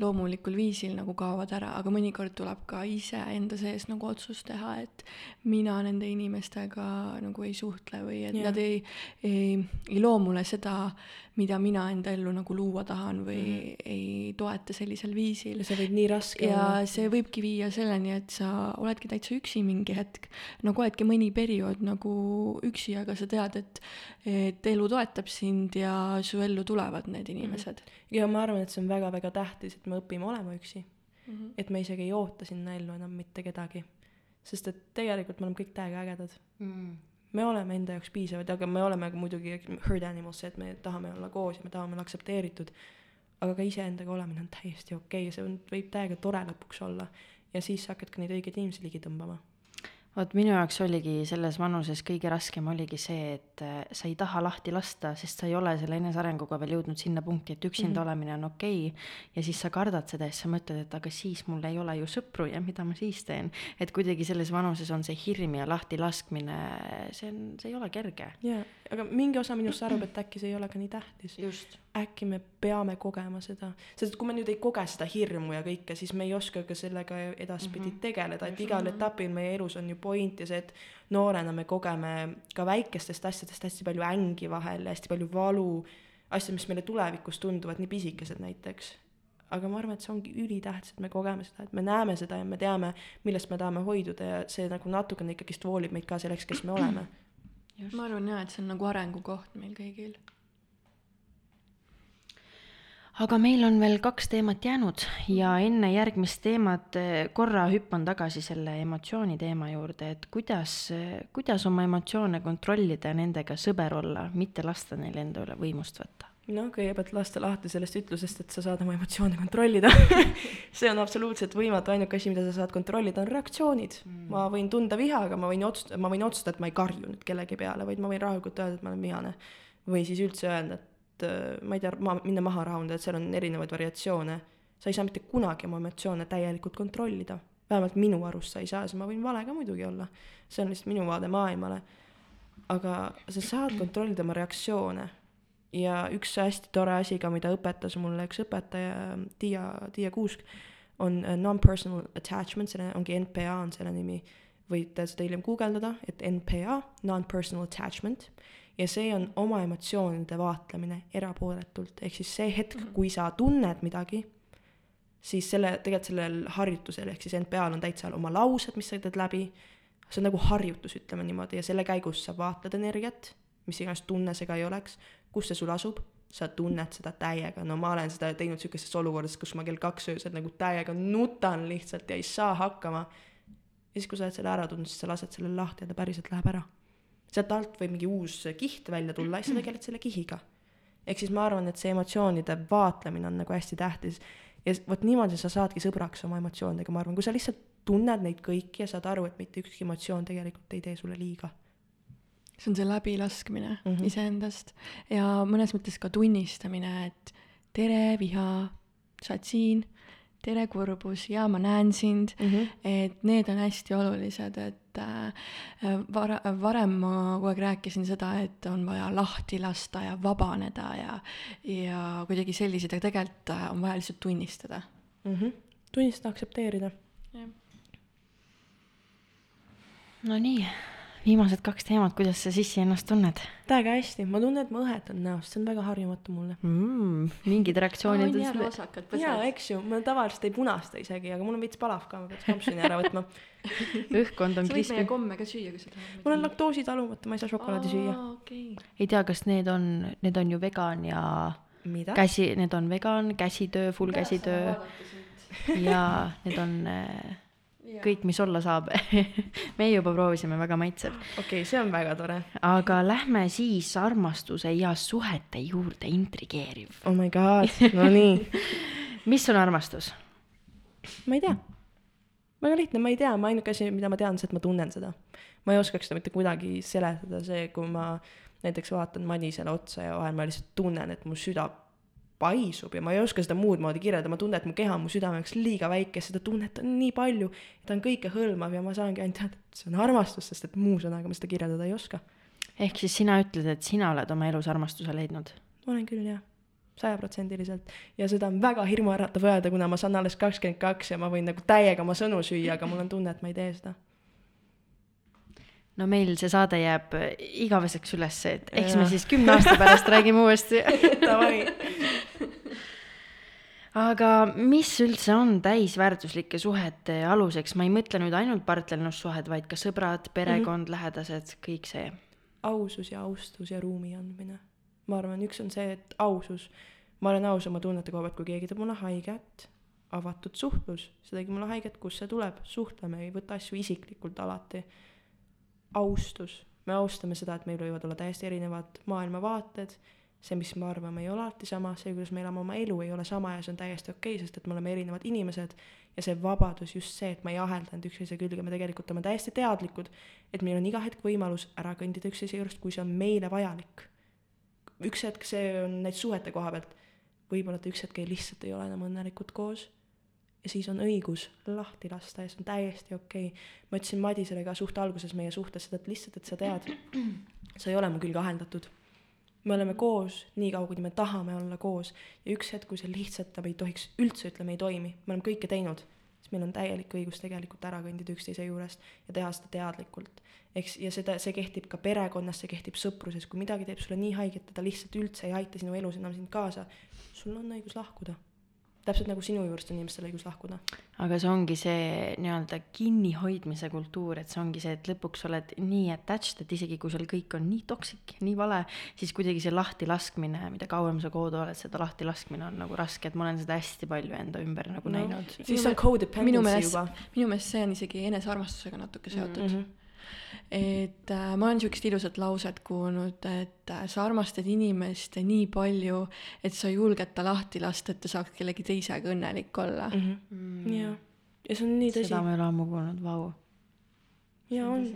loomulikul viisil nagu kaovad ära, aga mõnikord tuleb ka ise enda sees nagu otsus teha, et mina nende inimestega nagu ei suhtle või et yeah. nad ei, ei, ei loo mulle seda, mida mina enda ellu nagu luua tahan või mm -hmm. ei toeta sellisel viisil see võib nii raske ja olla. see võibki viia selleni, et sa oledki täitsa üksi mingi hetk, nagu oledki mõni periood nagu üksi, aga sa tead, et, et elu toetab sind ja su ellu tulevad need inimesed mm. ja ma arvan, et see on väga-väga tähtis, et me õpime olema üksi. mm, -hmm. et me isegi ei oota sinna ellu enam mitte kedagi. sest et tegelikult me oleme kõik täiega ägedad mm. Me oleme enda jaoks piisavad, aga me oleme ka muidugi herd animals, et me tahame olla koos ja me tahame olla aktsepteeritud. aga ka iseendaga olemine on täiesti okei okay. see on, võib täiega tore lõpuks olla. ja siis sa hakkadki neid õigeid inimesi ligi tõmbama vot minu jaoks oligi selles vanuses kõige raskem oligi see, et äh, sa ei taha lahti lasta, sest sa ei ole selle enesearenguga veel jõudnud sinna punkti, et üksinda mm -hmm. olemine on okei okay. ja siis sa kardad seda ja siis sa mõtled, et aga siis mul ei ole ju sõpru ja mida ma siis teen. et kuidagi selles vanuses on see hirm ja lahtilaskmine, see on, see ei ole kerge. jaa, aga mingi osa minust arvab, et äkki see ei ole ka nii tähtis. just äkki me peame kogema seda, sest et kui me nüüd ei koge seda hirmu ja kõike, siis me ei oska ka sellega edaspidi mm -hmm. tegeleda, et igal etapil meie elus on ju point ja see, et noorena me kogeme ka väikestest asjadest hästi palju ängi vahel ja hästi palju valu, asjad, mis meile tulevikus tunduvad nii pisikesed näiteks. aga ma arvan, et see ongi ülitähtis, et me kogeme seda, et me näeme seda ja me teame, millest me tahame hoiduda ja see nagu natukene ikkagist voolib meid ka selleks, kes me oleme. ma arvan jaa, et see on nagu arengukoht meil kõigil aga meil on veel kaks teemat jäänud ja enne järgmist teemat eh, korra hüppan tagasi selle emotsiooni teema juurde, et kuidas, kuidas oma emotsioone kontrollida ja nendega sõber olla, mitte lasta neil enda üle võimust võtta? no kõigepealt lasta lahti sellest ütlusest, et sa saad oma emotsioone kontrollida see on absoluutselt võimatu, ainuke asi, mida sa saad kontrollida, on reaktsioonid mm.. ma võin tunda viha, aga ma võin otsustada, ma võin otsustada, et ma ei karju nüüd kellegi peale, vaid ma võin rahulikult öelda, et ma olen vihane. või siis üldse öelda, et ma ei tea, ma, minna maha rahuneda, et seal on erinevaid variatsioone. sa ei saa mitte kunagi oma emotsioone täielikult kontrollida. vähemalt minu arust sa ei saa, sest ma võin vale ka muidugi olla. see on lihtsalt minu vaade maailmale. aga sa saad kontrollida oma reaktsioone. ja üks hästi tore asi ka, mida õpetas mulle üks õpetaja, Tiia, Tiia Kuusk, on äh, non-personal attachment, selle ongi NPA on selle nimi. võite seda hiljem guugeldada, et NPA, non-personal attachment ja see on oma emotsioonide vaatlemine erapooletult, ehk siis see hetk, mhm. kui sa tunned midagi, siis selle, tegelikult sellel harjutusel, ehk siis NPA-l on täitsa oma laused, mis sa teed läbi, see on nagu harjutus, ütleme niimoodi, ja selle käigus sa vaatled energiat, mis iganes tunne see ka ei oleks, kus see sul asub, sa tunned seda täiega, no ma olen seda teinud sihukestes olukordades, kus ma kell kaks öösel nagu täiega nutan lihtsalt ja ei saa hakkama. ja siis, kui sa oled selle ära tundnud, siis sa lased selle lahti ja ta päriselt läheb ära sealt alt võib mingi uus kiht välja tulla ja sa tegeled selle kihiga. ehk siis ma arvan, et see emotsioonide vaatlemine on nagu hästi tähtis ja vot niimoodi sa saadki sõbraks oma emotsioonidega, ma arvan, kui sa lihtsalt tunned neid kõiki ja saad aru, et mitte ükski emotsioon tegelikult ei tee sulle liiga see on see läbilaskmine mm -hmm. iseendast ja mõnes mõttes ka tunnistamine, et tere, viha, sa oled siin, tere, kurbus ja ma näen sind mm, -hmm. et need on hästi olulised, et et äh, vara-, varem ma kogu aeg rääkisin seda, et on vaja lahti lasta ja vabaneda ja, ja kuidagi selliseid, aga tegelikult äh, on vaja lihtsalt tunnistada mm. -hmm. tunnistada, aktsepteerida. no nii viimased kaks teemat, kuidas sa sissi ennast tunned? täiega hästi, ma tunnen, et ma õhetan näost, see on väga harjumatu mulle mm,. mingid reaktsioonid oh,. jaa, eks ju, ma tavaliselt ei punasta isegi, aga mul on veits palav ka, ma peaks kampsuni ära võtma õhkond on krispi. sa võid meie komme ka süüa, kui sa tahad. mul on laktoositalumatu, ma ei saa šokolaadi süüa okay.. ei tea, kas need on, need on ju vegan ja Mida? käsi, need on vegan, käsitöö, full käsitöö ja need on äh, kõik, mis olla saab me juba proovisime, väga maitsev. okei okay,, see on väga tore. aga lähme siis armastuse ja suhete juurde, intrigeeriv. oh my god, no nii mis on armastus? ma ei tea. väga lihtne, ma ei tea, ma ainuke asi, mida ma tean, on see, et ma tunnen seda. ma ei oskaks seda mitte kuidagi seletada, see, kui ma näiteks vaatan Madisele otsa ja vahel ma lihtsalt tunnen, et mu süda paisub ja ma ei oska seda muud moodi kirjeldada, ma tunnen, et mu keha, mu südame jaoks liiga väike, seda tunnet on nii palju, ta on kõikehõlmav ja ma saangi ainult teada, et see on armastus, sest et muu sõnaga ma seda kirjeldada ei oska. ehk siis sina ütled, et sina oled oma elus armastuse leidnud? olen küll, jah sajaprotsendiliselt ja seda on väga hirmuäratav öelda, kuna ma saan alles kakskümmend kaks ja ma võin nagu täiega oma sõnu süüa, aga mul on tunne, et ma ei tee seda no meil see saade jääb igaveseks ülesse, et eks ja. me siis kümne aasta pärast räägime uuesti Davai aga mis üldse on täisväärtuslike suhete aluseks, ma ei mõtle nüüd ainult partnerlussuhed, vaid ka sõbrad, perekond mm, -hmm. lähedased, kõik see. ausus ja austus ja ruumi andmine. ma arvan, üks on see, et ausus, ma olen aus oma tunnete koha pealt, kui keegi teeb mulle haiget, avatud suhtlus, see tegi mulle haiget, kust see tuleb, suhtleme, ei võta asju isiklikult alati. austus, me austame seda, et meil võivad olla täiesti erinevad maailmavaated, see, mis me arvame, ei ole alati sama, see, kuidas me elame oma elu, ei ole sama ja see on täiesti okei okay,, sest et me oleme erinevad inimesed ja see vabadus, just see, et ma ei ahelda end üksteise külge, me tegelikult oleme täiesti teadlikud, et meil on iga hetk võimalus ära kõndida üksteise juurest, kui see on meile vajalik. üks hetk see on näiteks suhete koha pealt, võib-olla te üks hetk ei lihtsalt ei ole enam õnnelikud koos. Ja siis on õigus lahti lasta ja see on täiesti okei. Okay.. ma ütlesin Madisele ka suht alguses meie suhtes seda, et lihtsalt, et sa tead, sa ei ole mu külge aheldatud me oleme koos nii kaua, kuni me tahame olla koos. Ja üks hetk, kui see lihtsalt ei tohiks üldse ütleme, ei toimi, me oleme kõike teinud, siis meil on täielik õigus tegelikult ära kõndida üksteise juurest ja teha seda teadlikult. eks, ja seda, see kehtib ka perekonnas, see kehtib sõpruses, kui midagi teeb sulle nii haiget, et ta lihtsalt üldse ei aita sinu elus enam sind kaasa, sul on õigus lahkuda täpselt nagu sinu juurest on inimestel õigus lahkuda. aga see ongi see nii-öelda kinnihoidmise kultuur, et see ongi see, et lõpuks oled nii attached, et isegi kui sul kõik on nii toksik, nii vale, siis kuidagi see lahtilaskmine, mida kauem sa koos oled, seda lahtilaskmine on nagu raske, et ma olen seda hästi palju enda ümber nagu no, näinud. siis on codependency juba. minu meelest see on isegi enesearmastusega natuke seotud mm. -hmm et äh, ma olen niisugust ilusat lauset kuulnud, et äh, sa armastad inimest nii palju, et sa julged ta lahti lasta, et ta saaks kellegi teisega õnnelik olla mm. -hmm. Mm. jah, ja see on nii tõsi. seda ma ei ole ammu kuulnud, vau. ja on.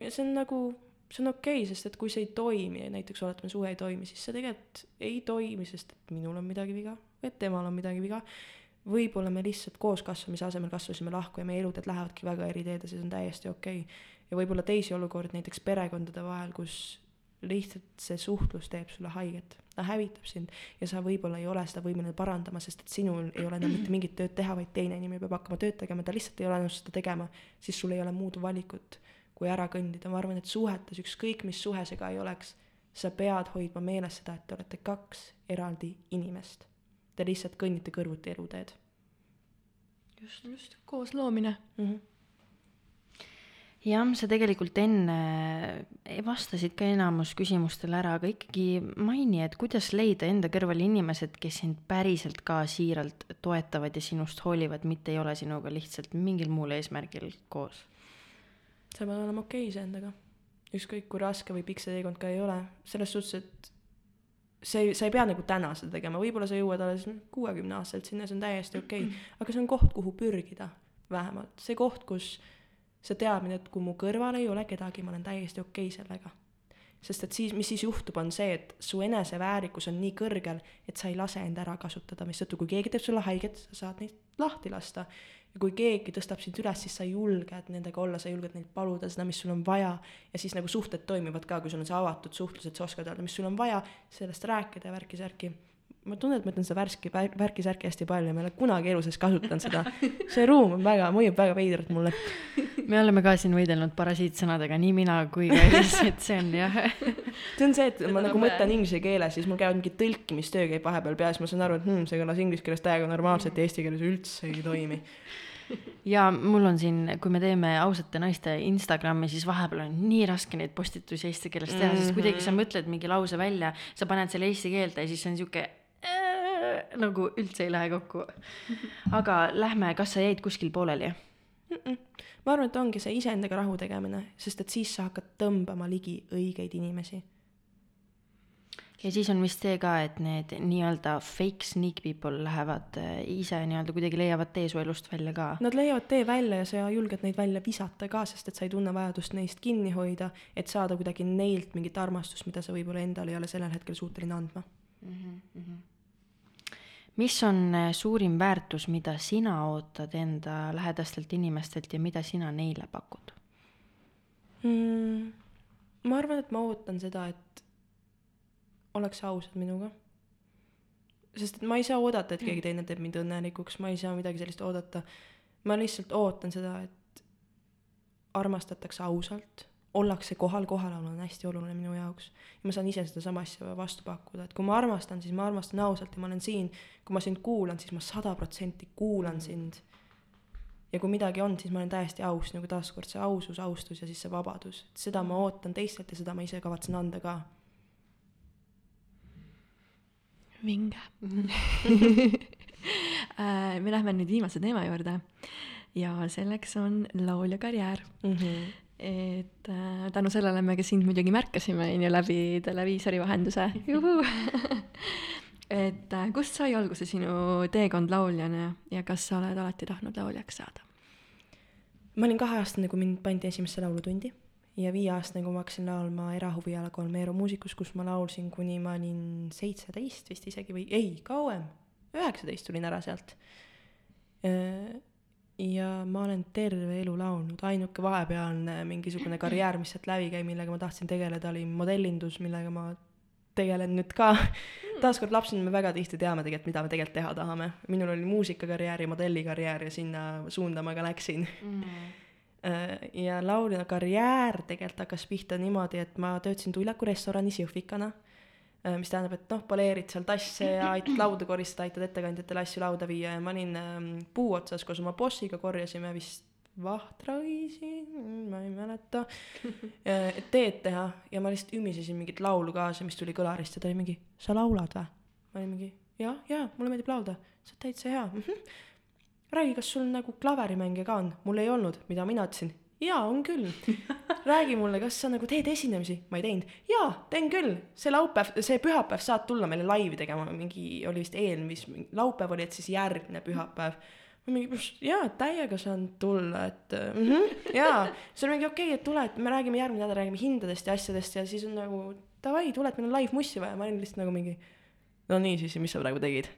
ja see on nagu, see on okei okay,, sest et kui see ei toimi, näiteks oletame, suhe ei toimi, siis see tegelikult ei toimi, sest et minul on midagi viga või et temal on midagi viga võib-olla me lihtsalt kooskasvamise asemel kasvasime lahku ja meie eluteed lähevadki väga eri teed ja see on täiesti okei. Okay ja võib-olla teisi olukordi näiteks perekondade vahel, kus lihtsalt see suhtlus teeb sulle haiget, ta hävitab sind ja sa võib-olla ei ole seda võimeline parandama, sest et sinul ei ole enam mitte mingit tööd teha, vaid teine inimene peab hakkama tööd tegema, ta lihtsalt ei ole nõus seda tegema, siis sul ei ole muud valikut, kui ära kõndida, ma arvan, et suhetes, ükskõik mis suhe see ka ei oleks, sa pead hoidma meeles seda, et te olete kaks eraldi inimest. Te lihtsalt kõnnite kõrvuti eluteed. just, just, koosloomine mm. -hmm jah, sa tegelikult enne eh, vastasid ka enamus küsimustele ära, aga ikkagi maini, et kuidas leida enda kõrvale inimesed, kes sind päriselt ka siiralt toetavad ja sinust hoolivad, mitte ei ole sinuga lihtsalt mingil muul eesmärgil koos? sa pead olema okei okay iseendaga. ükskõik kui raske või pikk see teekond ka ei ole, selles suhtes, et see, sa ei pea nagu täna seda tegema, võib-olla sa jõuad alles kuuekümne aastaselt sinna, see on täiesti okei okay., aga see on koht, kuhu pürgida vähemalt, see koht, kus see teadmine, et kui mu kõrval ei ole kedagi, ma olen täiesti okei okay sellega. Sest et siis, mis siis juhtub, on see, et su eneseväärikus on nii kõrgel, et sa ei lase end ära kasutada, mistõttu kui keegi teeb sulle haiget, sa saad neid lahti lasta. ja kui keegi tõstab sind üles, siis sa julged nendega olla, sa julged neilt paluda seda, mis sul on vaja. ja siis nagu suhted toimivad ka, kui sul on see avatud suhtlus, et sa oskad öelda, mis sul on vaja, sellest rääkida ja värki-särki ma tunnen, et ma ütlen seda värski, värki-särki hästi palju ja ma ei ole kunagi elu sees kasutanud seda. see ruum on väga, mõjub väga veidralt mulle. me oleme ka siin võidelnud parasiitsõnadega, nii mina kui ka Elis, et see on jah. see on see, et ma nagu mõtlen inglise keeles, siis mul käivad mingi tõlkimistöö käib vahepeal peas, ma saan aru, et hmm, see kõlas inglise keeles täiega normaalselt ja eesti keeles üldse ei toimi ja mul on siin, kui me teeme ausate naiste Instagrami, siis vahepeal on nii raske neid postitusi eesti keeles teha mm, -hmm. sest kuidagi sa mõtled mingi lause välja, sa paned selle eesti keelde ja siis on sihuke nagu üldse ei lähe kokku. aga lähme, kas sa jäid kuskil pooleli mm? -mm. ma arvan, et ongi see iseendaga rahu tegemine, sest et siis sa hakkad tõmbama ligi õigeid inimesi. ja siis on vist see ka, et need nii-öelda fake sneak people lähevad äh, ise nii-öelda kuidagi leiavad tee su elust välja ka. Nad leiavad tee välja ja sa julged neid välja visata ka, sest et sa ei tunne vajadust neist kinni hoida, et saada kuidagi neilt mingit armastust, mida sa võib-olla endale ei ole sellel hetkel suuteline andma mm. -hmm mis on äh, suurim väärtus, mida sina ootad enda lähedastelt inimestelt ja mida sina neile pakud mm,? ma arvan, et ma ootan seda, et oleks ausad minuga. sest et ma ei saa oodata, et keegi teine teeb mind õnnelikuks, ma ei saa midagi sellist oodata. ma lihtsalt ootan seda, et armastatakse ausalt ollakse kohal, kohalolu on hästi oluline minu jaoks. ja ma saan ise sedasama asja vastu pakkuda, et kui ma armastan, siis ma armastan ausalt ja ma olen siin. kui ma sind kuulan, siis ma sada protsenti kuulan sind. ja kui midagi on, siis ma olen täiesti aus, nagu taaskord see ausus, austus ja siis see vabadus. seda ma ootan teistelt ja seda ma ise kavatsen anda ka. vinge Äh, me lähme nüüd viimase teema juurde ja selleks on laulja karjäär mm. -hmm. Et äh, tänu sellele me ka sind muidugi märkasime, on ju, läbi televiisori vahenduse. et äh, kust sai alguse sinu teekond lauljana ja kas sa oled alati tahtnud lauljaks saada? ma olin kaheaastane, kui mind pandi esimesse laulutundi ja viieaastane, kui ma hakkasin laulma erahuvialakool Meeru muusikus, kus ma laulsin, kuni ma olin seitseteist vist isegi või ei, kauem, üheksateist tulin ära sealt. Ja ma olen terve elu laulnud, ainuke vahepealne mingisugune karjäär, mis sealt läbi käi, millega ma tahtsin tegeleda, oli modellindus, millega ma tegelen nüüd ka. taaskord lapsena me väga tihti teame tegelikult, mida me tegelikult teha tahame. minul oli muusikakarjäär ja modellikarjäär ja sinna suunda ma ka läksin mm. -hmm. ja laulja karjäär tegelikult hakkas pihta niimoodi, et ma töötasin Tullaku restoranis jõhvikana Äh, mis tähendab, et noh, poleerid seal tasse ja aitad lauda koristada, aitad ettekandjatele asju lauda viia ja ma olin ähm, puu otsas koos oma bossiga, korjasime vist vahtraõisi, ma ei mäleta, äh, teed teha ja ma lihtsalt ümisesin mingit laulu kaasa, mis tuli kõlarist ja ta oli mingi, sa laulad või? ma olin mingi, jah, jaa, mulle meeldib laulda, sa oled täitsa hea mm. -hmm. räägi, kas sul nagu klaverimängija ka on? mul ei olnud, mida mina ütlesin, jaa, on küll. räägi mulle, kas sa nagu teed esinemisi? ma ei teinud. jaa, teen küll. see laupäev, see pühapäev saad tulla meile laivi tegema, mingi, oli vist eelmis-, laupäev oli, et siis järgmine pühapäev. ma mingi, jaa, täiega saan tulla, et mm -hmm, jaa. siis oli mingi okei okay,, et tule, et me räägime järgmine nädal, räägime hindadest ja asjadest ja siis on nagu davai, tule, et meil on live mussi vaja. ma olin lihtsalt nagu mingi, no nii siis, mis sa praegu tegid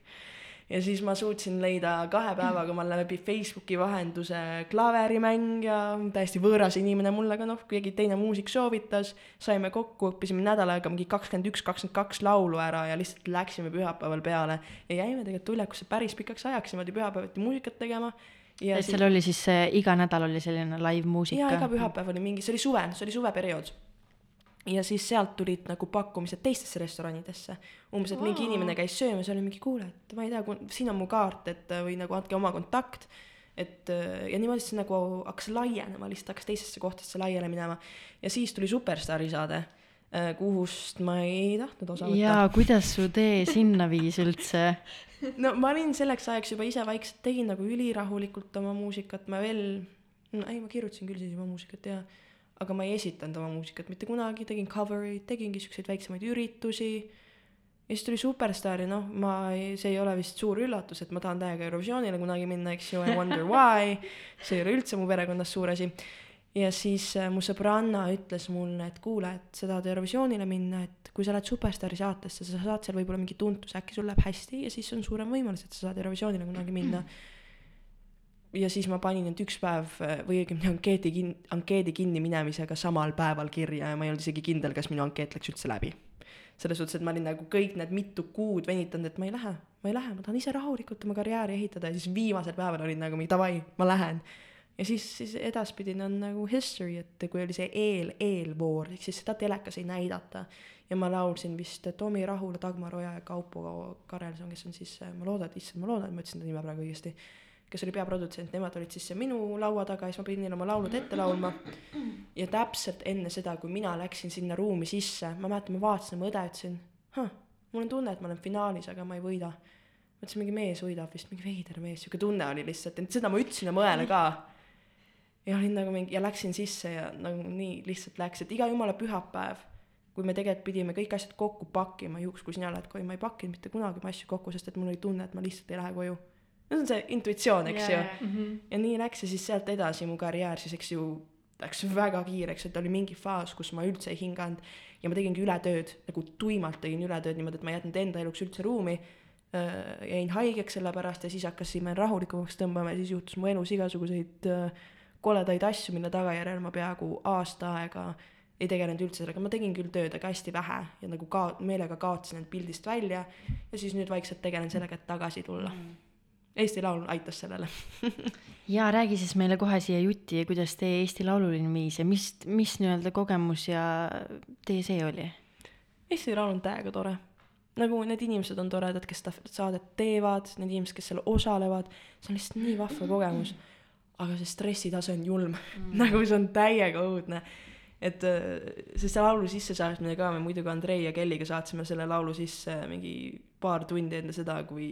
ja siis ma suutsin leida kahe päevaga, ma läbi Facebooki vahenduse klaverimängija, täiesti võõras inimene mulle, aga noh, keegi teine muusik soovitas, saime kokku, õppisime nädal aega mingi kakskümmend üks, kakskümmend kaks laulu ära ja lihtsalt läksime pühapäeval peale. Ja jäime tegelikult Tullekusse päris pikaks ajaks niimoodi pühapäeviti muusikat tegema. Ja et seal oli siis see, iga nädal oli selline live muusika? jaa, iga pühapäev oli mingi, see oli suve, see oli suveperiood ja siis sealt tulid nagu pakkumised teistesse restoranidesse. umbes, et wow. mingi inimene käis söömas ja oli mingi, kuule, et ma ei tea, siin on mu kaart, et või nagu andke oma kontakt. et ja niimoodi see nagu hakkas laienema, lihtsalt hakkas teistesse kohtadesse laiali minema. ja siis tuli Superstaari saade, äh, kuhust ma ei tahtnud osa võtta. jaa, kuidas su tee sinna viis üldse no ma olin selleks ajaks juba ise vaikselt, tegin nagu ülirahulikult oma muusikat, ma veel, no ei, ma kirjutasin küll siis juba muusikat ja aga ma ei esitanud oma muusikat mitte kunagi, tegin cover eid, tegingi siukseid väiksemaid üritusi. ja siis tuli Superstar ja noh, ma ei, see ei ole vist suur üllatus, et ma tahan täiega Eurovisioonile kunagi minna, eks ju, I wonder why. see ei ole üldse mu perekonnas suur asi. ja siis äh, mu sõbranna ütles mulle, et kuule, et sa tahad Eurovisioonile minna, et kui sa lähed Superstaari saatesse, sa saad seal võib-olla mingi tuntuse, äkki sul läheb hästi ja siis on suurem võimalus, et sa saad Eurovisioonile kunagi minna mm ja siis ma panin end üks päev või õigemini ankeedi kin-, ankeedi kinni minemisega samal päeval kirja ja ma ei olnud isegi kindel, kas minu ankeet läks üldse läbi. selles suhtes, et ma olin nagu kõik need mitu kuud venitanud, et ma ei lähe, ma ei lähe, ma tahan ise rahulikult oma karjääri ehitada ja siis viimasel päeval olin nagu mingi davai, ma lähen. ja siis, siis edaspidine on nagu history, et kui oli see eel, eelvoor, ehk siis seda telekas ei näidata. ja ma laulsin vist Tomi Rahula, Dagmar Oja ja Kaupo Karelson, kes on siis, ma loodan, issand, ma loodan, et ma ütlesin ta nime praegu õigesti kes oli peaprodutsent, nemad olid siis minu laua taga ja siis ma pidin neile oma laulud ette laulma. ja täpselt enne seda, kui mina läksin sinna ruumi sisse, ma mäletan, ma vaatasin oma õde, ütlesin, mul on tunne, et ma olen finaalis, aga ma ei võida. mõtlesin, mingi mees võidab vist, mingi veider mees, sihuke tunne oli lihtsalt, et seda ma ütlesin oma õele ka. ja olin nagu mingi ja läksin sisse ja nagu nii lihtsalt läks, et iga jumala pühapäev kui me tegelikult pidime kõik asjad kokku pakkima, juhuks kui sina lähed koju, ma ei pakkinud mitte kunagi oma asju kokku, sest et mul oli tunne, et ma lihtsalt ei lähe koju see on see intuitsioon, eks yeah, ju mm. -hmm. ja nii läks ja siis sealt edasi mu karjäär siis, eks ju, läks väga kiireks, et oli mingi faas, kus ma üldse ei hinganud ja ma tegingi ületööd, nagu tuimalt tegin ületööd niimoodi, et ma ei jätnud enda eluks üldse ruumi äh,. jäin haigeks selle pärast ja siis hakkasime rahulikumaks tõmbama ja siis juhtus mu elus igasuguseid äh, koledaid asju, mille tagajärjel ma peaaegu aasta aega ei tegelenud üldse sellega, ma tegin küll tööd, aga hästi vähe ja nagu ka meelega kaotasin end pildist välja ja siis nüüd vaikselt tegelen sellega, et tagasi tulla mm Eesti Laul aitas sellele ja räägi siis meile kohe siia jutti, kuidas teie Eesti Laululine viis ja mis, mis nii-öelda kogemus ja teie see oli? Eesti Laul on täiega tore. nagu need inimesed on toredad, kes seda saadet teevad, need inimesed, kes seal osalevad, see on lihtsalt nii vahva kogemus. aga see stressitase on julm mm. nagu see on täiega õudne. et äh, sest see laulu sissesaatmine ka, me muidugi Andrei ja Kelliga saatsime selle laulu sisse mingi paar tundi enne seda, kui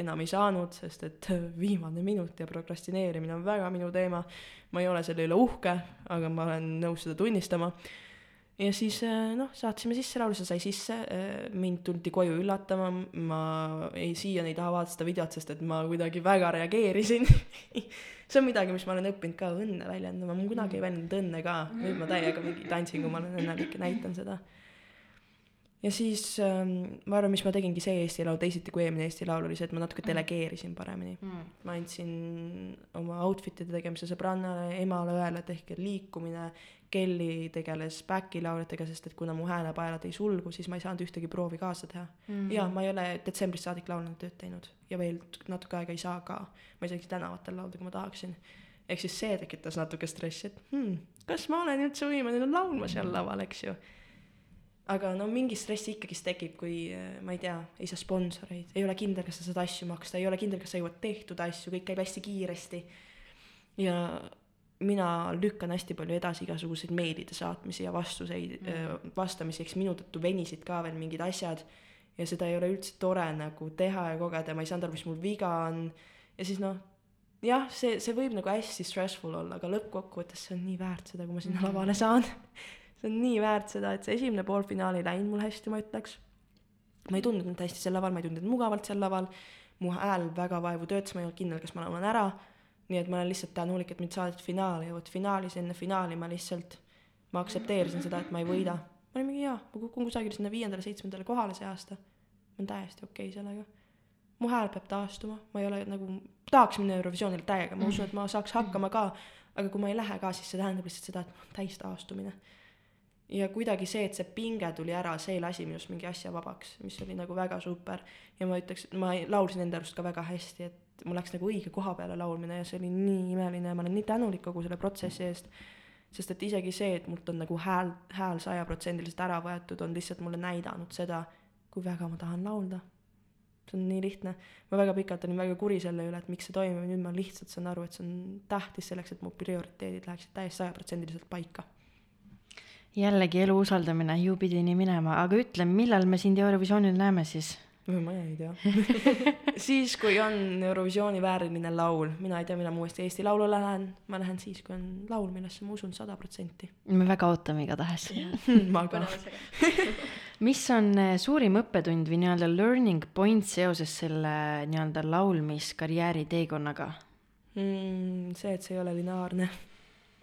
enam ei saanud, sest et viimane minut ja prokrastineerimine on väga minu teema. ma ei ole selle üle uhke, aga ma olen nõus seda tunnistama. Ja siis äh, noh, saatsime sisse laulu, see sai sisse, äh, mind tuldi koju üllatama, ma ei, siiani ei taha vaadata seda videot, sest et ma kuidagi väga reageerisin. See on midagi, mis ma olen õppinud ka õnne väljendama, ma kunagi ei väljendanud õnne ka, nüüd ma täiega mingi tantsin, kui ma olen õnnelik ja näitan seda. Ja siis ähm, ma arvan, mis ma tegingi see Eesti Laul teisiti kui eelmine Eesti Laul oli see, et ma natuke delegeerisin paremini mm.. ma andsin oma outfit'ide tegemise sõbrannale, emale, õele, tehke liikumine Kelly tegeles back'i lauljatega, sest et kuna mu häälepaelad ei sulgu, siis ma ei saanud ühtegi proovi kaasa teha mm. -hmm. ja ma ei ole detsembrist saadik laulnud tööd teinud ja veel natuke aega ei saa ka. ma ei saagi tänavatel laulda, kui ma tahaksin. ehk siis see tekitas natuke stressi, et hmm, kas ma olen üldse võimeline laulma seal laval, eks ju. Aga no mingi stress ikkagist tekib, kui ma ei tea, ei saa sponsoreid, ei ole kindel, kas sa saad asju maksta, ei ole kindel, kas sa jõuad tehtud asju, kõik käib hästi kiiresti. ja mina lükkan hästi palju edasi igasuguseid meilide saatmisi ja vastuseid mm., vastamisi, eks minu tõttu venisid ka veel mingid asjad ja seda ei ole üldse tore nagu teha ja kogeda, ma ei saanud aru, mis mul viga on. ja siis noh, jah, see, see võib nagu hästi stressful olla, aga lõppkokkuvõttes see on nii väärt seda, kui ma sinna mm. lavale saan see on nii väärt seda, et see esimene poolfinaal ei läinud mul hästi, ma ütleks. ma ei tundnud end hästi seal laval, ma ei tundnud mugavalt seal laval. mu hääl väga vaevu töötas, ma ei olnud kindel, kas ma laulan ära nii et ma olen lihtsalt tänulik, et mind saadeti finaali ja vot finaalis enne finaali ma lihtsalt, ma aktsepteerisin seda, et ma ei võida. ma olin mingi jaa, ma kukun kusagil sinna viiendale-seitsmendale kohale see aasta. ma olen täiesti okei okay sellega. mu hääl peab taastuma, ma ei ole nagu, tahaks minna Eurovisioonile täiega, ma usun, et ma saaks hakkama ka, aga kui ma ei lähe ka, siis see tähendab lihtsalt seda, et täistaastumine. Ja kuidagi see, et see pinge tuli ära, see lasi minust mingi asja vabaks, mis oli nagu väga super. ja ma ütleks, ma laulsin enda arust ka väga hästi, et mul läks nagu õige koha peale laulmine ja see oli nii imeline ja ma olen nii tänulik kogu selle protsessi eest. sest et isegi see, et mult on nagu hääl, hääl sajaprotsendiliselt ära võetud, on lihtsalt mulle näidanud seda, kui väga ma tahan laulda. see on nii lihtne. ma väga pikalt olin väga kuri selle üle, et miks see toimub ja nüüd ma lihtsalt saan aru, et see on tähtis selleks, et mu prioriteedid läheksid täiesti sajaprotsendiliselt paika jällegi elu usaldamine ju pidi nii minema, aga ütle, millal me sind Eurovisioonil näeme siis? ma ei tea siis, kui on Eurovisiooni vääriline laul, mina ei tea, millal ma uuesti Eesti Laulu lähen, ma lähen siis, kui on laul, millesse ma usun sada protsenti. me väga ootame igatahes ma ka mis on eh, suurim õppetund või nii-öelda learning point seoses selle nii-öelda laulmiskarjääri teekonnaga mm,? see, et see ei ole lineaarne.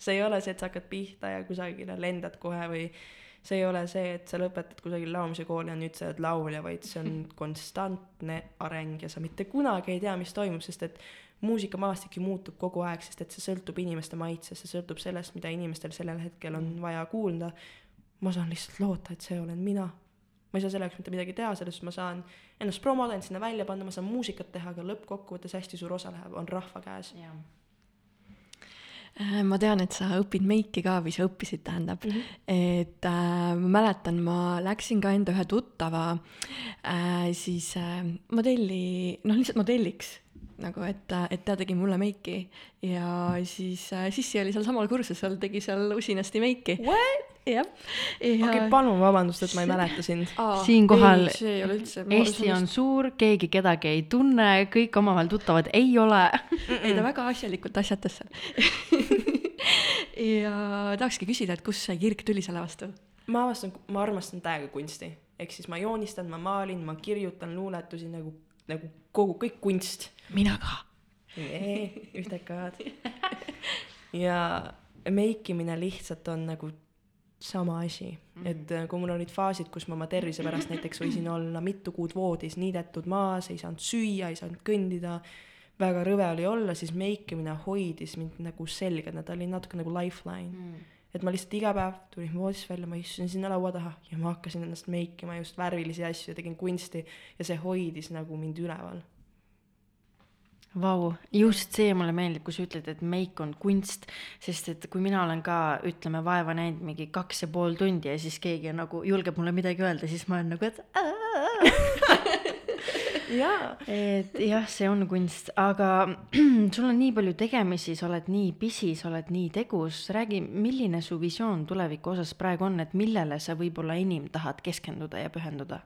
See ei ole see, et sa hakkad pihta ja kusagile lendad kohe või see ei ole see, et sa lõpetad kusagil laulmise kooli ja nüüd sa oled laulja, vaid see on konstantne areng ja sa mitte kunagi ei tea, mis toimub, sest et muusikamaastik ju muutub kogu aeg, sest et see sõltub inimeste maitsest, see sõltub sellest, mida inimestel sellel hetkel on vaja kuulda. ma saan lihtsalt loota, et see olen mina. ma ei saa selleks mitte midagi teha, sellest ma saan ennast promoda, end sinna välja panna, ma saan muusikat teha, aga lõppkokkuvõttes hästi suur osa läheb, on rahva käes. Äh, ma tean, et sa õpid meiki ka või sa õppisid, tähendab mm. -hmm. et äh, ma mäletan, ma läksin ka enda ühe tuttava äh, siis äh, modelli, noh, lihtsalt modelliks nagu, et, et ta tegi mulle meiki ja siis äh, Sissi oli seal samal kursusel, tegi seal usinasti meiki. Jah. okei palun vabandust, et ma ei mäleta sind. siinkohal üldse, Eesti on suur, keegi kedagi ei tunne, kõik omavahel tuttavad ei ole ei, ta väga asjalikult asjatas seal ja tahakski küsida, et kust see kirg tuli selle vastu? ma avastan, ma armastan täiega kunsti, ehk siis ma joonistan, ma maalin, ma kirjutan luuletusi nagu, nagu kogu, kõik kunst. mina ka. ühtekad. ja meikimine lihtsalt on nagu sama asi mm, -hmm. et äh, kui mul olid faasid, kus ma oma tervise pärast näiteks võisin olla mitu kuud voodis niidetud maas, ei saanud süüa, ei saanud kõndida, väga rõve oli olla, siis meikimine hoidis mind nagu selgena, ta oli natuke nagu lifeline mm. et ma lihtsalt iga päev tulin voodist välja, ma istusin sinna laua taha ja ma hakkasin ennast meikima just värvilisi asju, tegin kunsti ja see hoidis nagu mind üleval Vau, just see mulle meeldib, kui sa ütled, et meik on kunst, sest et kui mina olen ka, ütleme, vaeva näinud mingi kaks ja pool tundi ja siis keegi nagu julgeb mulle midagi öelda, siis ma olen nagu, et jaa et jah, see on kunst, aga sul on nii palju tegemisi, sa oled nii busy, sa oled nii tegus, räägi, milline su visioon tuleviku osas praegu on, et millele sa võib-olla enim tahad keskenduda ja pühenduda?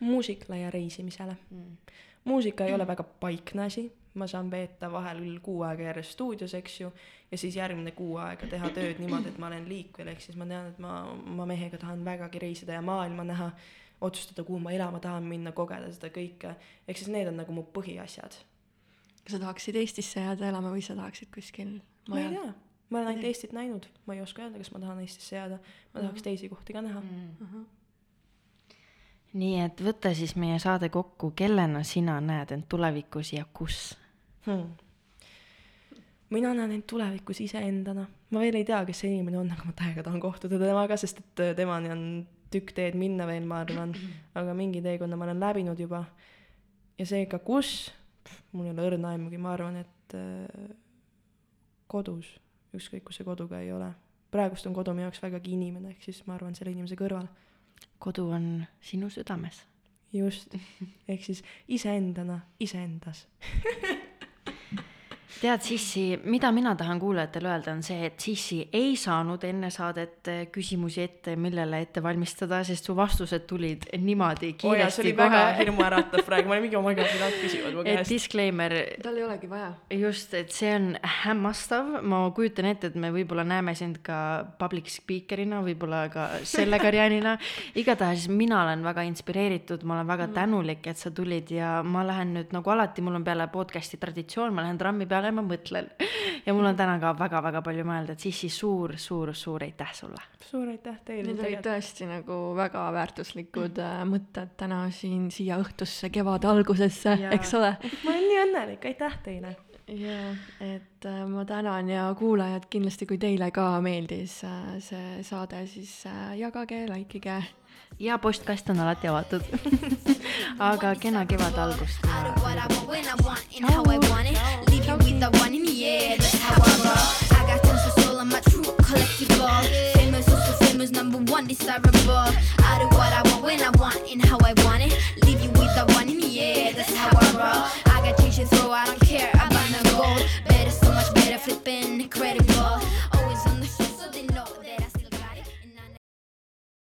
muusikale ja reisimisele mm.. Muusika ei ole väga paikne asi, ma saan veeta vahel kuu aega järjest stuudios, eks ju, ja siis järgmine kuu aega teha tööd niimoodi, et ma olen liikvel, ehk siis ma tean, et ma oma mehega tahan vägagi reisida ja maailma näha, otsustada, kuhu ma elama tahan minna, kogeda seda kõike, ehk siis need on nagu mu põhiasjad. kas sa tahaksid Eestisse jääda elama või sa tahaksid kuskil ma ei tea, ma olen ainult Eestit näinud, ma ei oska öelda, kas ma tahan Eestisse jääda, ma tahaks teisi kohti ka näha. Mm.. Nii et võta siis meie saade kokku, kellena sina näed end tulevikus ja kus? hmm.. mina näen end tulevikus iseendana, ma veel ei tea, kes see inimene on, aga ma täiega tahan kohtuda temaga, sest et äh, temani on tükk teed minna veel, ma arvan, aga mingi teekonna ma olen läbinud juba. ja seega, kus, mul ei ole õrna aimugi, ma arvan, et äh, kodus, ükskõik kus see kodu ka ei ole. praegust on kodu minu jaoks vägagi inimene, ehk siis ma arvan selle inimese kõrval. Kodu on sinu südames. just, ehk siis iseendana, iseendas. tead, Sissi, mida mina tahan kuulajatele öelda, on see, et Sissi ei saanud enne saadet eh, küsimusi ette, millele ette valmistada, sest su vastused tulid niimoodi oo jaa, see kiiresti oli väga kohe. hirmuäratav praegu, ma olin mingi oh my god, mida nad küsivad mu et käest. disclaimer, tal ei olegi vaja. just, et see on hämmastav, ma kujutan ette, et me võib-olla näeme sind ka public speaker'ina, võib-olla ka selle karjäärina. igatahes mina olen väga inspireeritud, ma olen väga tänulik, et sa tulid ja ma lähen nüüd nagu alati, mul on peale podcast'i traditsioon, ma lähen trammi peale ja ma mõtlen. ja mul on täna ka väga-väga palju mõelda, et Sissi suur, suur, suur aitäh sulle. suur aitäh teile Need olid tõesti nagu väga väärtuslikud äh, mõtted täna siin siia õhtusse kevade algusesse, eks ole. ma olen nii õnnelik, aitäh teile. jaa, et äh, ma tänan ja kuulajad kindlasti, kui teile ka meeldis äh, see saade, siis äh, jagage, like ige. ja postkast on alati avatud. aga kena kevade algust ja I I I with the one in the air. That's how I roll. I got tons of soul. True collectible. Famous, famous, number one desirable. Out of what I want when I want and how I want it. Leave you with one in the air. That's how I roll. I got change to throw. I don't care about no gold. Better, so much better, flipping.